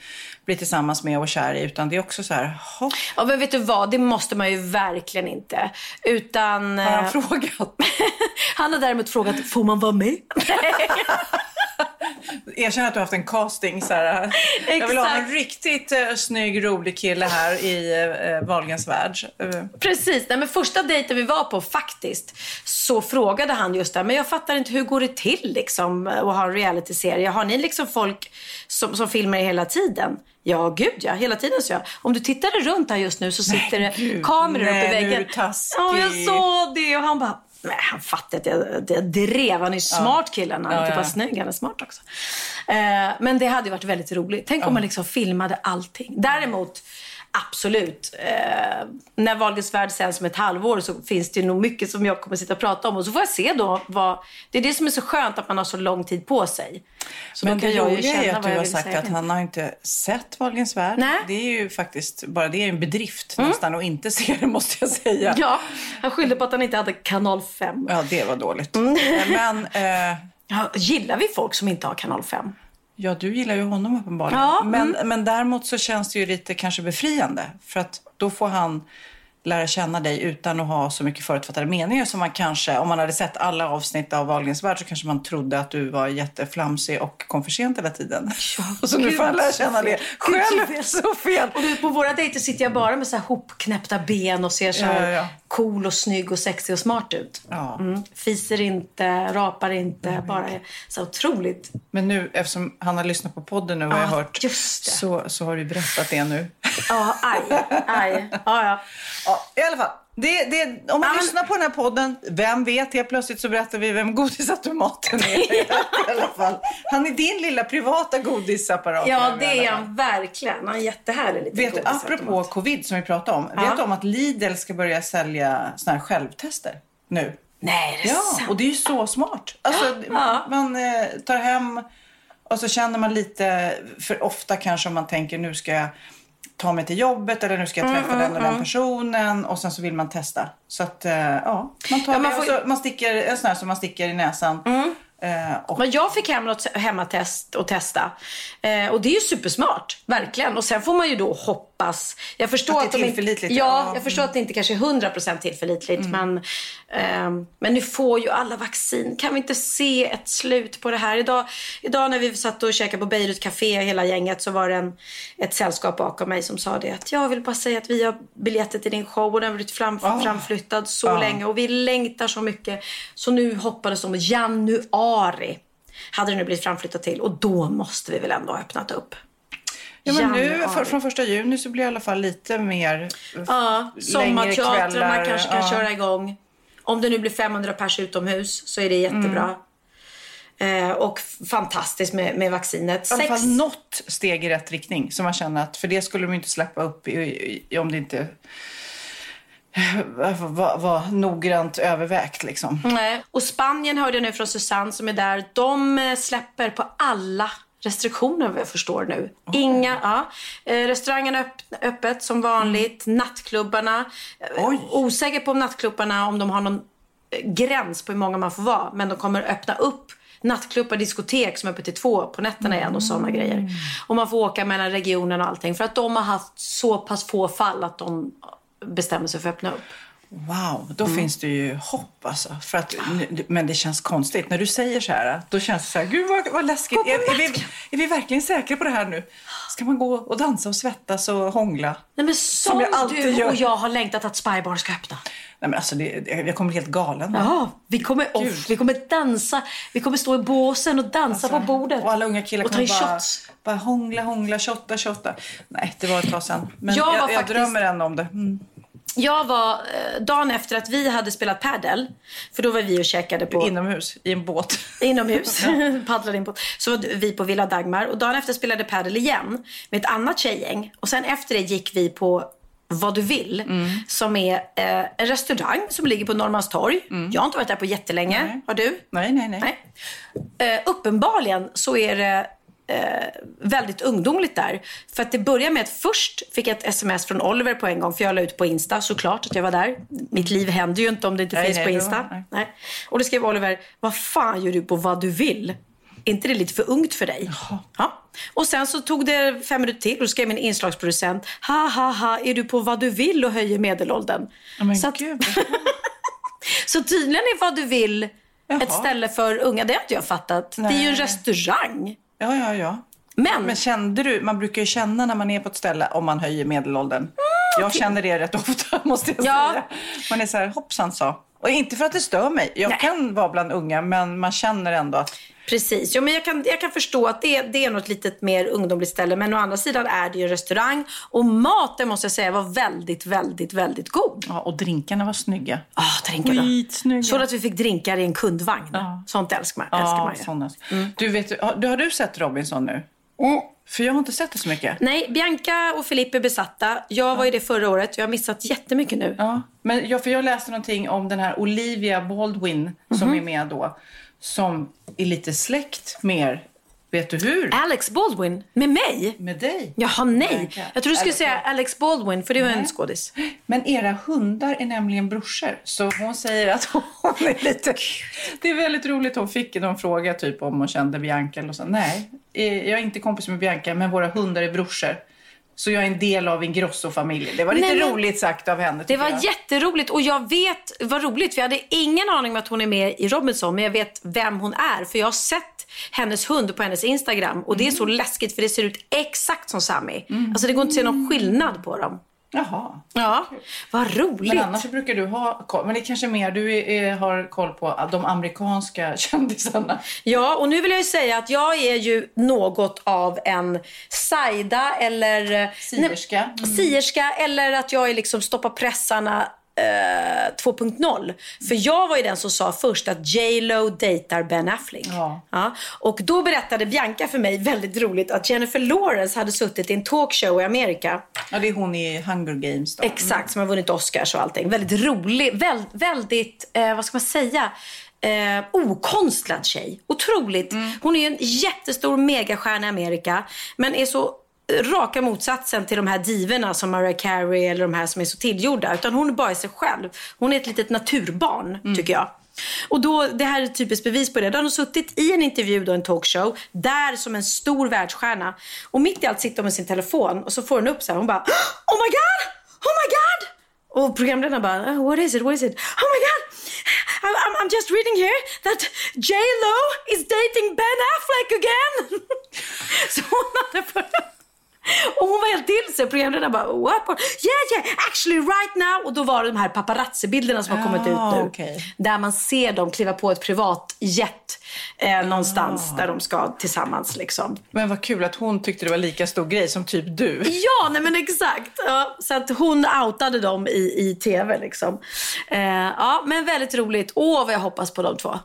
blir tillsammans med och kär i, utan det är också så här, hopp, ja, men vet du vad? Det måste man ju verkligen inte. Utan... har han eh, frågat? *laughs* Han har däremot frågat, får man vara med? *laughs* *laughs* Erkänn att du har haft en casting. Så här. Jag vill ha en riktigt uh, snygg, rolig kille här i uh, Wahlgrens värld. Eh, Precis. Nej, men första dejten vi var på faktiskt så frågade han just det men jag fattar inte hur går det till liksom att ha en realityserie? Har ni liksom folk som, som filmar hela tiden? Ja, gud ja. Hela tiden så jag. Om du tittar runt här just nu så sitter det kameror Nej, uppe i är väggen. du taskig. Ja, jag såg det och han bara Nej, han fattade att jag, jag drev. Han är ju smart killen. Han är Ja, inte ja. bara snygg, han är smart också. Eh, men det hade varit väldigt roligt. Tänk om man liksom filmade allting. Däremot, absolut. Eh, när Wahlgrens värld sänds om ett halvår så finns det nog mycket som jag kommer sitta och prata om. Och så får jag se då vad... Det är det som är så skönt att man har så lång tid på sig. Så Men det roliga är att du har sagt säga. att han har inte sett Wahlgrens värld. Nej. Det är ju faktiskt, bara det är en bedrift nästan att inte se det måste jag säga. Ja, han skyllde på att han inte hade kanal 5. Ja, det var dåligt. Mm. Men eh, Ja, gillar vi folk som inte har kanal 5? Ja, du gillar ju honom uppenbarligen. Ja, men, men däremot så känns det ju lite kanske befriande. För att då får han lära känna dig utan att ha så mycket förutfattade meningar som man kanske, om man hade sett alla avsnitt av Wahlgrens värld så kanske man trodde att du var jätteflamsig och kom för sent hela tiden. *laughs* och så nu får jag lära känna fel. det själv. fel. *laughs* Så fel. Och du, på våra dejter sitter jag bara med så här hopknäppta ben och ser så här Ja, ja, ja. Cool och snygg och sexig och smart ut. Ja. Mm. Fiser inte, rapar inte, bara är så otroligt. Men nu, eftersom han har lyssnat på podden nu och jag har Ja, hört, så, så har du berättat det nu. Ja, aj, aj. Ja, ja. Ja, I alla fall. Det, det, om man Ja, lyssnar på den här podden, vem vet, helt plötsligt så berättar vi vem godisautomaten är. *laughs* I alla fall. Han är din lilla privata godisapparat. ja det är han verkligen. Han är jättehärlig liten Vet apropå covid som vi pratade om. Vet du om att Lidl ska börja sälja såna här självtester nu? Nej, det är Ja, sant. och det är ju så smart. Alltså, Ja. Man eh, tar hem och så känner man lite, för ofta kanske om man tänker nu ska jag ta mig till jobbet eller nu ska jag Mm, träffa den och den personen och sen så vill man testa. Så att, eh, ja, man tar Ja, man får- så man sticker, en sån här som man sticker i näsan. Eh, och, Men jag fick hem något hemmatest och testa. Eh, och det är ju supersmart, verkligen. Och sen får man ju då hoppa hoppas. Jag förstår Att det är de inte, tillförlitligt, ja, ja. Mm. jag förstår att det inte kanske är 100% tillförlitligt. Men, ehm, men nu får ju alla vaccin. Kan vi inte se ett slut på det här? Idag, idag när vi satt och käkade på Beirut Café hela gänget så var det en, ett sällskap bakom mig som sa det att jag vill bara säga att vi har biljetter till din show och den har blivit fram, framflyttad så länge och vi längtar så mycket. Så nu hoppades de januari hade det nu blivit framflyttat till och då måste vi väl ändå ha öppnat upp. Ja, men nu för, från första juni så blir det i alla fall lite mer Ja, sommarteatrarna kanske kan Ja. köra igång. Om det nu blir 500 pers utomhus så är det jättebra. Eh, och fantastiskt med, med vaccinet. I alla Sex, fall något steg i rätt riktning. Så man känner att, för det skulle de inte släppa upp i, i, i, om det inte var, var, var noggrant övervägt. Liksom. Nej. Och Spanien hörde jag nu från Susanne som är där. De eh, släpper på alla restriktioner vad jag förstår nu. Inga, ja. Eh, restaurangerna öpp, öppet som vanligt. Nattklubbarna. Eh, Oj. Osäker på om nattklubbarna, om de har någon eh, gräns på hur många man får vara. Men de kommer öppna upp nattklubbar, diskotek som är öppet till två på nätterna igen och sådana grejer. Och man får åka mellan regionerna och allting. För att de har haft så pass få fall att de bestämmer sig för att öppna upp. Wow, då Mm. finns det ju hopp alltså. För att, men det känns konstigt. När du säger så här, då känns det så här, gud vad, vad läskigt. Är, är, vi, är vi verkligen säkra på det här nu? Ska man gå och dansa och svettas och hångla? Nej men som, jag alltid du gör. och jag har längtat att Spybar ska öppna. Nej men alltså, det, jag kommer helt galen. Ja, vi kommer, off, vi kommer dansa, vi kommer stå i båsen och dansa på bordet. Och alla unga killar och kommer bara, shots. bara hångla, hångla, shotta, shotta. Nej, det var ett tag sedan. Men Jag jag, jag, faktiskt- drömmer ändå om det. Mm. Jag var eh, dagen efter att vi hade spelat padel, för då var vi och käkade på Inomhus, i en båt. *laughs* inomhus, *laughs* paddlade in på. Så var vi på Villa Dagmar och dagen efter spelade padel igen med ett annat tjejgäng. Och sen efter det gick vi på vad du vill, Mm. som är eh, en restaurang som ligger på Norrmalmstorg. Jag har inte varit där på jättelänge. Mm. Nej. Har du? Nej, nej, nej. Nej. Eh, uppenbarligen så är det eh, väldigt ungdomligt där. För att det börjar med att först fick jag ett sms från Oliver på en gång. För jag la ut på Insta såklart att jag var där. Mitt liv händer ju inte om det inte Nej, finns nej, på Insta. var- nej. nej. Och då skrev Oliver, vad fan gör du på vad du vill? Är inte det lite för ungt för dig? Ja. Och sen så tog det fem minuter till och då skrev min inslagsproducent, ha ha ha, är du på vad du vill och höjer medelåldern? Men så, att, *laughs* så tydligen är vad du vill Jaha. ett ställe för unga. Det har inte jag fattat. Det är ju en Nej. restaurang. Ja, ja, ja. Men, Men kände du, man brukar ju känna när man är på ett ställe om man höjer medelåldern. Jag känner det rätt ofta *laughs* måste jag Ja. säga. Man är så här, hoppsan sa. Och inte för att det stör mig. Jag Nej. kan vara bland unga men man känner ändå att precis. Ja, men jag, kan, jag kan förstå att det, det är något litet mer ungdomligt ställe. Men å andra sidan är det ju en restaurang. Och maten måste jag säga var väldigt, väldigt, väldigt god. Ja, och drinkarna var snygga. Ah, drinkarna. Skitsnygga. Så att vi fick drinkar i en kundvagn. Ja. Sånt älskar man, älskar Ja, man ju. sådana. Du, vet, har, du, har du sett Robinson nu? För jag har inte sett det så mycket. Nej, Bianca och Filippa är besatta. Jag var ju det förra året. Jag har missat jättemycket nu. Ja, men jag, för jag läste någonting om den här Olivia Baldwin som Mhm. är med då. Som är lite släkt med. Vet du hur? Alex Baldwin, med mig? Med dig. Jaha, nej. Jag tror du skulle säga Alex Baldwin, för det var en skådis. Men era hundar är nämligen brorsor. Så hon säger att hon *laughs* är lite... Det är väldigt roligt. Hon fick någon fråga typ om hon kände Bianca. Eller så. Nej, eh, jag är inte kompis med Bianca, men våra hundar är brorsor. Så jag är en del av Ingrosso-familjen. Det var lite Nej, roligt sagt av henne. Det var jag. jätteroligt och jag vet, vad roligt, för jag hade ingen aning om att hon är med i Robinson, men jag vet vem hon är. För jag har sett hennes hund på hennes Instagram och det är så läskigt för det ser ut exakt som Sammy. Alltså det går inte att se någon skillnad på dem. Jaha. Ja, vad roligt. Men annars brukar du ha koll. Men det är kanske mer du är, har koll på de amerikanska *laughs* kändisarna. Ja, och nu vill jag ju säga att jag är ju något av en Saida eller... Sierska. Nej, Sierska eller att jag är liksom stoppa pressarna eh, 2.0. För jag var ju den som sa först att J Lo dejtar Ben Affleck. Ja. Och då berättade Bianca för mig, väldigt roligt, att Jennifer Lawrence hade suttit i en talkshow i Amerika. Ja, det är hon i Hunger Games då. Exakt, som har vunnit Oscars och allting. Väldigt rolig, väl, väldigt, eh, vad ska man säga, eh, okonstlad tjej. Otroligt. Hon är ju en jättestor megastjärna i Amerika, men är så raka motsatsen till de här divorna som Mariah Carey eller de här som är så tillgjorda. Utan hon är bara sig själv. Hon är ett litet naturbarn, tycker jag. Och då, det här är ett typiskt bevis på det. Då har hon suttit i en intervju, då, en talkshow, där som en stor världsstjärna. Och mitt i allt sitter hon med sin telefon och så får hon upp så här, hon bara Oh my god! Oh my god! Och programledarna bara, oh, what is it, what is it? Oh my god! I'm, I'm just reading here that J Lo is dating Ben Affleck again! *laughs* så hon hade börjat *laughs* och hon var helt till sig. Programledarna bara, what? Yeah, yeah, actually right now. Och då var det de här paparazzi-bilderna som har kommit ut nu. okej. Där man ser dem kliva på ett privat jet eh, någonstans där de ska tillsammans liksom. Men vad kul att hon tyckte det var lika stor grej som typ du. *laughs* Ja, nej men exakt. Ja, så att hon outade dem i, i tv liksom. Eh, ja, men väldigt roligt. Åh, vad jag hoppas på de två.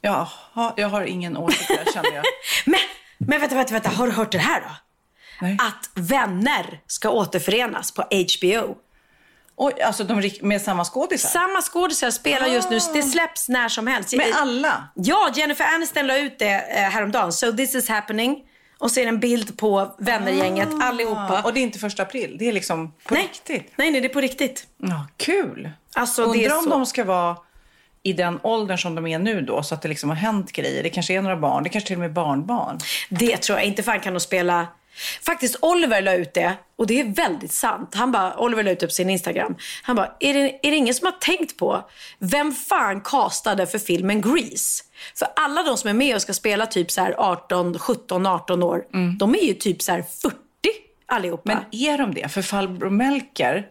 Ja, jag har ingen åsikt där känner jag. *laughs* Men, men vänta, vänta, vänta. Har du hört det här då? Nej. Att Vänner ska återförenas på HBO. Oj, alltså de med samma skådisar? Samma skådisar spelar just nu. Det släpps när som helst. Med alla? Ja, Jennifer Aniston la ut det eh, häromdagen. So this is happening. Och det en bild på vännergänget, allihopa. Och det är inte första april, det är liksom på nej. riktigt? Nej, nej, det är på riktigt. Ja, kul! Alltså, Undrar det är om så. de ska vara i den åldern som de är nu då, så att det liksom har hänt grejer. Det kanske är några barn, det kanske till och med barnbarn. Det tror jag inte. fan kan de spela. Faktiskt Oliver la ut det och det är väldigt sant. Han bara, Oliver la ut det på sin Instagram. Han bara, är det, är det ingen som har tänkt på vem fan castade för filmen Grease? För alla de som är med och ska spela typ så här 18, 17, 18 år, de är ju typ så här 40 allihopa. Men är de det? För farbror Melker,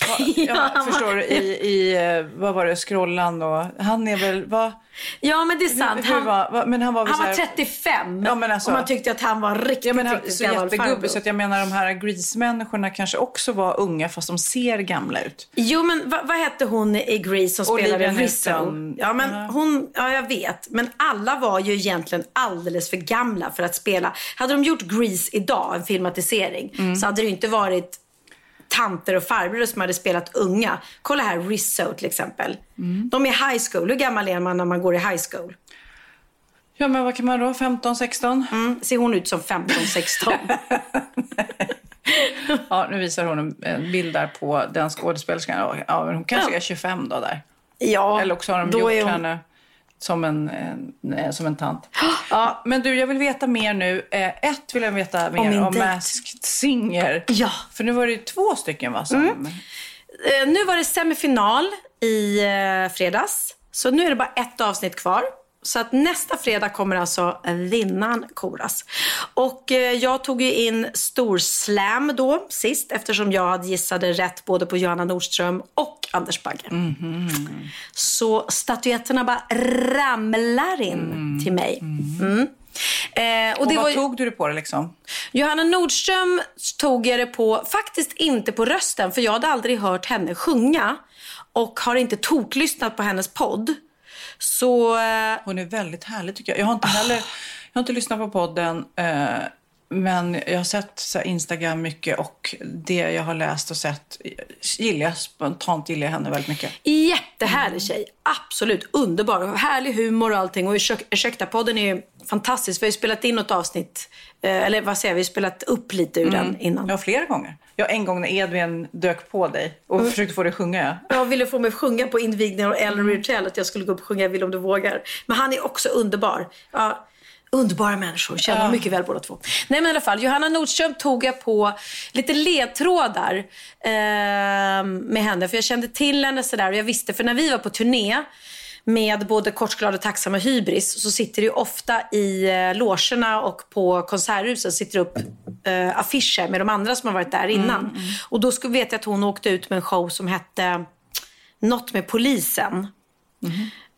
ja, *laughs* Ja, förstår du, i, i, eh, vad var det, Scrollan och han är väl, vad, ja men det är sant. hur Han, var, vad, men han var väl han var här- 35 Ja, men alltså- och man tyckte att han var riktigt, Ja, men han, riktigt så gammal jättegubbig farbror. så att jag menar de här Grease-människorna kanske också var unga fast de ser gamla ut. Jo, men vad, vad hette hon i Grease som spelade? Newton. Ja, men Ja. hon, ja, jag vet. Men alla var ju egentligen alldeles för gamla för att spela. Hade de gjort Grease idag, en filmatisering, Mm. så hade det ju inte varit tanter och farbröder som hade spelat unga. Kolla här, Rizzo till exempel. Mm. De är high school. Hur gammal är man när man går i high school? Ja men vad kan man då, 15, 16? Mm, ser hon ut som 15-16? *laughs* Ja, nu visar hon en, bild där på den skådespelerskan. Ja, hon kanske Ja. är 25 då där. ja, Eller också har de då gjort är hon... henne som en, en, som en tant. *gasps* Ja, men du, jag vill veta mer nu. Eh, Ett vill jag veta mer om, dejt. Masked Singer. Ja. För nu var det ju två stycken va? Som, Eh, nu var det semifinal i eh, fredags. Så nu är det bara ett avsnitt kvar. Så att nästa fredag kommer alltså vinnaren koras. Och eh, jag tog ju in Storslam då sist eftersom jag hade gissade rätt både på Johanna Nordström och Anders Bagge. Så statyetterna bara ramlar in till mig. Mm. Eh, och och var vad ju- tog du det på det liksom? Johanna Nordström tog jag det på, faktiskt inte på rösten, för jag hade aldrig hört henne sjunga och har inte toklyssnat på hennes podd. Så eh, Hon är väldigt härlig tycker jag. Jag har inte heller, jag har inte lyssnat på podden. Eh, men jag har sett så Instagram mycket och det jag har läst och sett gillar jag. Spontant gillar jag henne väldigt mycket. jättehärlig tjej, absolut underbar. Härlig humor och allting. Och Ursäkta-podden är ju fantastisk. Vi har ju spelat in något avsnitt, eh, eller vad säger jag, vi har spelat upp lite ur den innan. Ja, flera gånger. Ja, en gång när Edvin dök på dig och Mm. försökte få dig att sjunga. Ja. Jag ville få mig att sjunga på invigningen av Ellery Hotel, att jag skulle gå upp och sjunga Vill om du vågar. Men han är också underbar. Ja, underbara människor, känner ja. mycket väl båda två. Nej men i alla fall, Johanna Nordström tog jag på lite ledtrådar eh, med henne. För jag kände till henne sådär och jag visste, för när vi var på turné med både Kortsglad och Tacksam och Hybris så sitter det ju ofta i eh, logerna och på konserthuset sitter upp eh, affischer med de andra som har varit där innan. Och då skulle, vet jag att hon åkte ut med en show som hette något med polisen.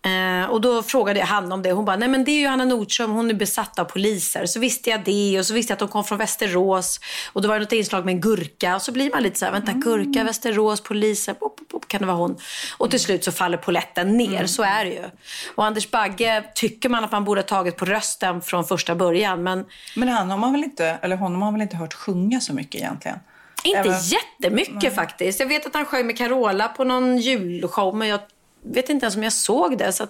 Eh, och då frågade jag han om det. Hon bara, nej men det är ju Johanna Nordström, hon är besatt av poliser. Så visste jag det och så visste jag att de kom från Västerås. Och då var det något inslag med en gurka. Och så blir man lite så här, vänta, gurka, Västerås, poliser, pop, pop, pop, kan det vara hon? Och till slut så faller poletten ner, så är det ju. Och Anders Bagge tycker man att man borde ha tagit på rösten från första början. Men Men han har man väl inte, eller honom har man väl inte hört sjunga så mycket egentligen? inte Även- jättemycket faktiskt. Jag vet att han sjöng med Carola på någon julshow, men jag vet inte ens om jag såg det. Så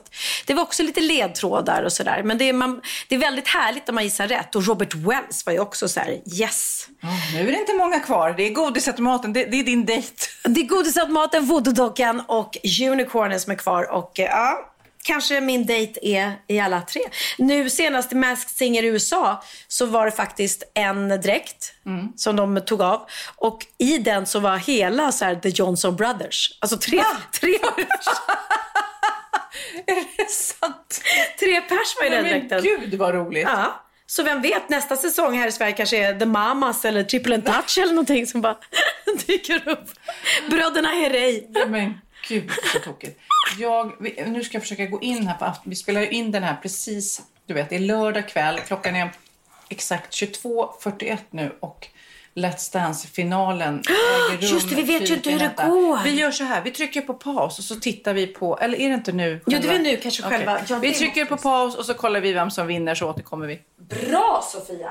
det var också lite ledtrådar och sådär. Men det är, man, det är väldigt härligt när man gissar rätt. Och Robert Wells var ju också så här, yes. Ja, nu är det inte många kvar. Det är godisautomaten, det, det är din dejt. Det är godisautomaten, voodoo-dockan och unicornen som är kvar. Och eh, ja, kanske min dejt är i alla tre. Nu senast i Masked Singer i USA så var det faktiskt en dräkt Mm. som de tog av. Och i den så var hela så här, The Johnson Brothers. Alltså tre, *laughs* tre, *laughs* Är det sant? tre pers var i den Men dräkten. gud vad roligt. Ja. Så vem vet, nästa säsong här i Sverige kanske är The Mamas eller Triple and Touch eller någonting som bara *laughs* dyker upp. Bröderna Herrey. Men gud så tokigt. Jag, vi- nu ska jag försöka gå in här på. Vi spelar ju in den här precis, du vet, det är lördag kväll. Klockan är exakt 22.41 nu och Let's Dance-finalen äger *gasps* rum. Just det, vi vet ju inte hur det går. Vi gör så här, vi trycker på paus och så tittar vi på, eller är det inte nu? Jo, det är nu kanske själva. Ja, vi trycker på paus och så kollar vi vem som vinner så återkommer vi. Bra Sofia!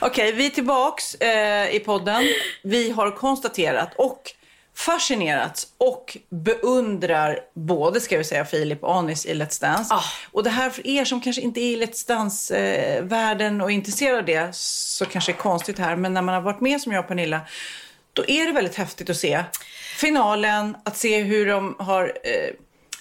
Okej, vi är tillbaks eh, i podden. Vi har konstaterat och fascinerats och beundrar både, ska vi säga, Filip och Anis i Let's Dance. Ah. Och det här för er som kanske inte är i Let's Dance-världen och är intresserade av det så kanske det är konstigt här. Men när man har varit med som jag och Pernilla, då är det väldigt häftigt att se finalen, att se hur de har eh,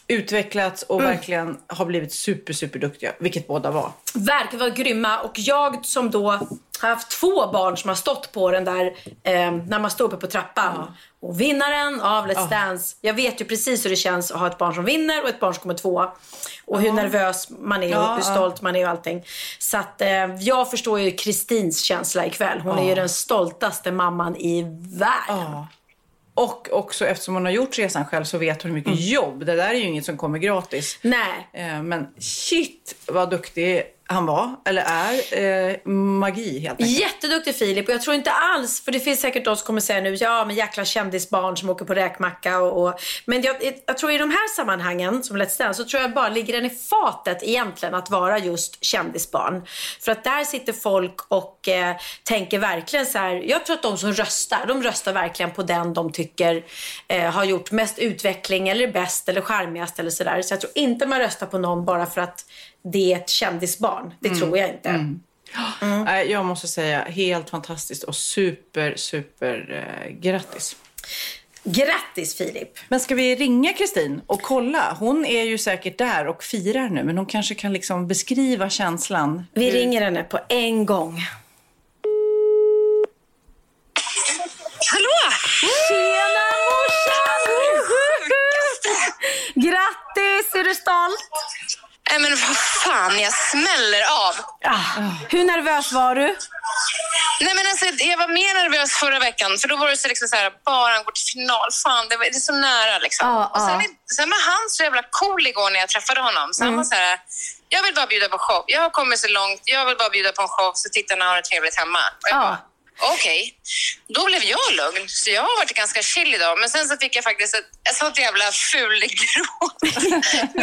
utvecklats och verkligen har blivit super, super duktiga, vilket båda var. Verkar vara grymma och jag som då har haft två barn som har stått på den där eh, när man står uppe på trappan. Och vinnaren av Let's Dance, jag vet ju precis hur det känns att ha ett barn som vinner och ett barn som kommer tvåa. Och hur nervös man är och hur stolt man är och allting. Så att eh, jag förstår ju Kristins känsla ikväll. Hon är ju den stoltaste mamman i världen. Och också eftersom hon har gjort resan själv så vet hon hur mycket jobb. Det där är ju inget som kommer gratis. Nej. Eh, Men shit vad duktig han var, eller är. Eh, magi helt enkelt. Jätteduktig Filip och jag tror inte alls, för det finns säkert de som kommer säga nu, ja men jäkla kändisbarn som åker på räkmacka och, och men jag, jag tror i de här sammanhangen som Let's Dance så tror jag bara ligger den i fatet egentligen att vara just kändisbarn. För att där sitter folk och eh, tänker verkligen så här, jag tror att de som röstar, de röstar verkligen på den de tycker eh, har gjort mest utveckling eller bäst eller charmigast eller sådär. Så jag tror inte man röstar på någon bara för att det är ett kändisbarn. Det tror jag inte. Nej, Jag måste säga helt fantastiskt och super, super eh, grattis. Grattis Filip! Men ska vi ringa Kristin och kolla? Hon är ju säkert där och firar nu, men hon kanske kan liksom beskriva känslan. Vi ringer henne på en gång. Hallå! Tjena morsan! Grattis! Är du stolt? Nej men vad fan, jag smäller av. Ah, hur nervös var du? Nej men alltså, jag var mer nervös förra veckan för då var det så, liksom så här, bara han går till final. Fan, det, var, det är så nära liksom. Ja, och sen, ja. sen var han så jävla cool igår när jag träffade honom. Så han var så här, jag vill bara bjuda på show. Jag har kommit så långt, jag vill bara bjuda på en show så tittarna har det trevligt hemma. Och jag Ja. bara, Okej, då blev jag lugn. Så jag har varit ganska chill idag. Men sen så fick jag faktiskt ett, ett sånt jävla fulgråt. *laughs*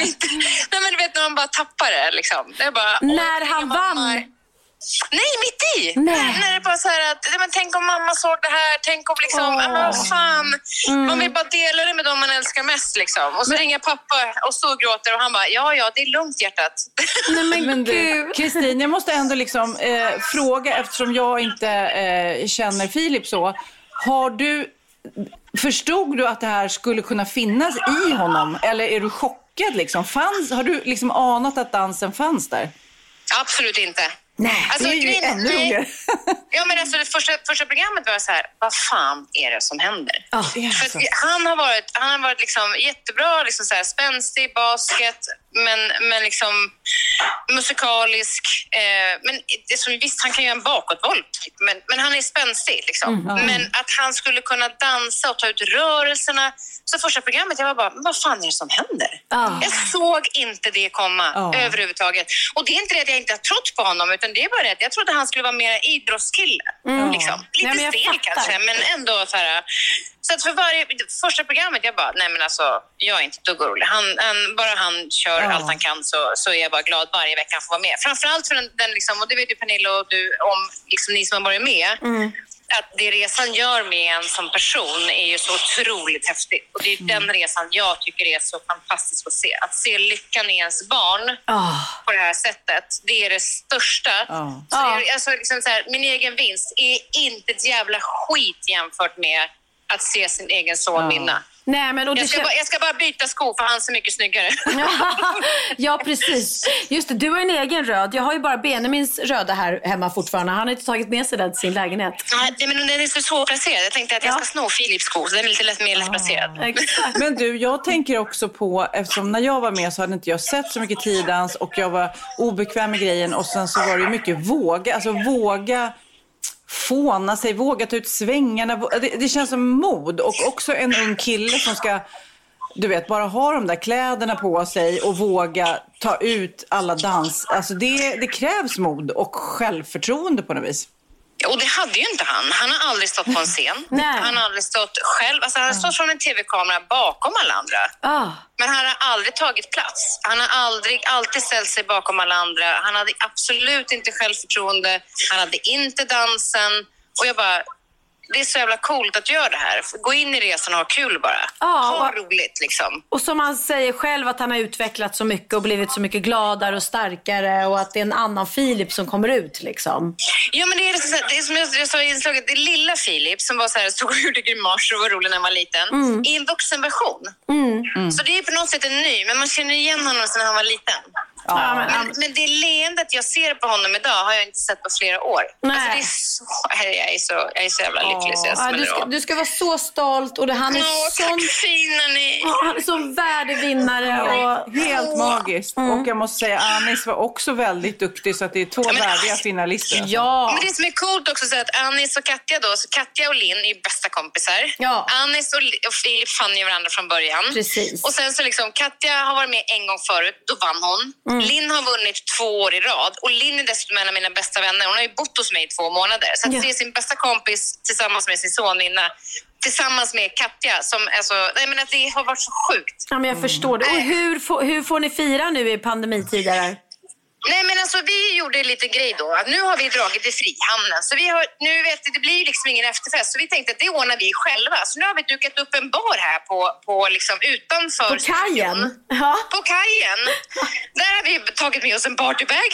Nej men du vet när man bara tappar det liksom. Det bara, När han vann? Nej, mitt i! Nej. När, det bara så här att, men tänk om mamma såg det här, tänk om liksom, Åh. men vad fan. Mm. Man vill bara dela det med dem man älskar mest liksom. Och så ringer pappa och storgråter och han bara, ja, ja, det är lugnt hjärtat. *laughs* Nej men, Men du. Kristin, jag måste ändå liksom eh, fråga eftersom jag inte eh, känner Filip så. Har du, förstod du att det här skulle kunna finnas i honom? Eller är du chockad liksom? Fanns, har du liksom anat att dansen fanns där? Absolut inte. Nej, Alltså, det är ju grejen- ännu roligare. Ja, men alltså, det första, första programmet var så här, vad fan är det som händer? Ja. För att han har varit, han har varit liksom jättebra, liksom så här, spänstig, basket, men, men liksom musikalisk. Eh, men det som, visst, han kan göra en bakåtvolt, typ, men, men han är spänstig. Liksom. Men att han skulle kunna dansa och ta ut rörelserna. Så första programmet, jag var bara, vad fan är det som händer? Ja. Jag såg inte det komma Ja. överhuvudtaget. Och det är inte det att jag inte har trott på honom, utan det är bara det att jag trodde han skulle vara mer idrottskille. Liksom. Lite Nej, stel kanske, men ändå så här. Så att för varje, första programmet, jag bara, nej men alltså, jag är inte ett dugg orolig. Han, han, bara han kör Ja. allt han kan så, så är jag bara glad varje vecka han får vara med. Framförallt för den, den liksom, och det vet ju Pernilla och du om, liksom ni som har varit med. Att det resan gör med en som person är ju så otroligt häftigt. Och det är den resan jag tycker är så fantastisk att se. Att se lyckan i ens barn Ah. på det här sättet, det är det största. Ja. Så det är, alltså, liksom så här, min egen vinst är inte ett jävla skit jämfört med att se sin egen son Ja. vinna. Nej, men, och Jag ska, bara, jag ska bara byta sko för han ser mycket snyggare. *laughs* ja, precis. Just det, du har en egen röd. Jag har ju bara Benjamins röda här hemma fortfarande. Han har inte tagit med sig den till sin lägenhet. Nej, men den är så svårplacerad. Jag tänkte att jag Ja. ska sno Philips sko, så den är lite lätt, mer lättplacerad. Exakt. Men du, jag tänker också på, eftersom när jag var med så hade inte jag sett så mycket tiodans och jag var obekväm med grejen och sen så var det ju mycket våga, alltså våga fåna sig, våga ta ut svängarna. Det, det känns som mod och också en ung kille som ska, du vet, bara ha de där kläderna på sig och våga ta ut alla dans. Alltså det, det krävs mod och självförtroende på något vis. Och det hade ju inte han. Han har aldrig stått på en scen. *laughs* Han har aldrig stått själv. Alltså, han har stått från en tv-kamera bakom alla andra. Ah. Men han har aldrig tagit plats. Han har aldrig, alltid ställt sig bakom alla andra. Han hade absolut inte självförtroende. Han hade inte dansen. Och jag bara, det är så jävla coolt att göra det här. Gå in i resan och ha kul bara. Ja, ha roligt liksom. Och som han säger själv att han har utvecklat så mycket och blivit så mycket gladare och starkare och att det är en annan Filip som kommer ut liksom. Ja, men det är, så, det är som jag, jag sa i inslaget, det är lilla Filip som var så här, stod och gjorde grimaser och var rolig när han var liten, i en vuxenversion. Så det är på något sätt en ny, men man känner igen honom sen han var liten. Ja, men, Men, men det leendet jag ser på honom idag har jag inte sett på flera år. Nej. Alltså det är så, jag, är så, jag är så jävla lycklig så jag ja, du, ska, du ska vara så stolt och det, han är Åh, sån, tack fina ni! ja, han är sån värdevinnare. Och, Helt magiskt. Och jag måste säga, Anis var också väldigt duktig så att det är två men- värdiga finalister. alltså. ja. Men det som är coolt också är att Anis och Katja då, så Katja och Linn är bästa kompisar. Ja. Anis och, och Filip fann ju varandra från början. Precis. Och sen så liksom, Katja har varit med en gång förut, då vann hon. Mm. Linn har vunnit två år i rad och Linn är dessutom en av mina bästa vänner. Hon har ju bott hos mig i två månader. Så att Ja. se sin bästa kompis tillsammans med sin son vinna, tillsammans med Katja, som alltså, nej men att det har varit så sjukt. Ja, men jag förstår det. Och hur, får- hur får ni fira nu i pandemitider? Nej men alltså vi gjorde en liten grej då. Nu har vi dragit till Frihamnen. Så vi har, nu vet det blir ju liksom ingen efterfest. Så vi tänkte att det ordnar vi själva. Så nu har vi dukat upp en bar här på, på liksom utanför På kajen? Ja. På kajen. Där har vi tagit med oss en partybag.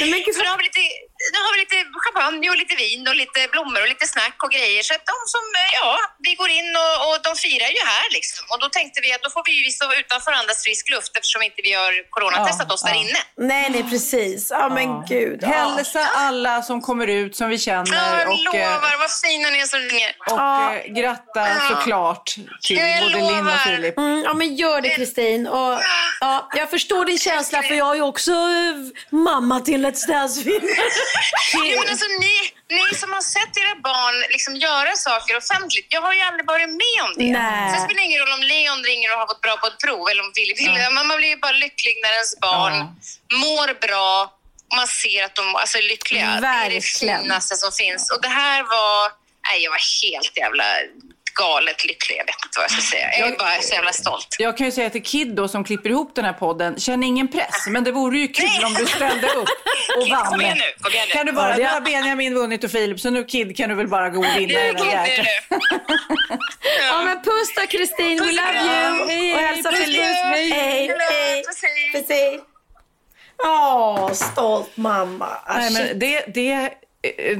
Men *laughs* Så nu har vi lite, nu har vi lite champagne och lite vin och lite blommor och lite snack och grejer. Så att de som, ja, vi går in och, och de firar ju här liksom. Och då tänkte vi att då får vi ju stå utanför andas frisk luft eftersom inte vi har coronatestat oss där inne. Nej, nej precis. Ja, men gud. Ja. Hälsa alla som kommer ut som vi Ja, känner jag och, eh, lovar. Vad fina ni är som ringer. och eh, gratta såklart till Jag både Linn och lovar. Filip. Mm, ja, men gör det Kristin. Och, ja, jag förstår din känsla för jag är ju också eh, mamma till ett Dance-vinnare. *laughs* Ja, men alltså, ni, ni som har sett era barn liksom göra saker offentligt. Jag har ju aldrig varit med om det. Nej. Sen spelar det ingen roll om Leon ringer och har fått bra på ett prov eller om Filip vill. Man, man blir ju bara lycklig när ens barn mår bra och man ser att de alltså, är lyckliga. Det är det Verkligen. finaste som finns. Och det här var... Nej, jag var helt jävla galet lycklig. Jag vet inte vad jag ska säga. Jag är bara så jävla stolt. Jag kan ju säga till Kid då, som klipper ihop den här podden, känn ingen press. Men det vore ju kul Nej. om du ställde upp *laughs* och Kid, vann. kom igen nu, kom igen nu. Kan du bara, nu har Benjamin vunnit och Filip, så nu Kid kan du väl bara gå och vinna nu. *laughs* Ja, men puss då Kristin. We love you. Hej, och hej, hälsa Filip. hej. Hej. Puss, hej. Åh, stolt mamma. Nej, men det, det,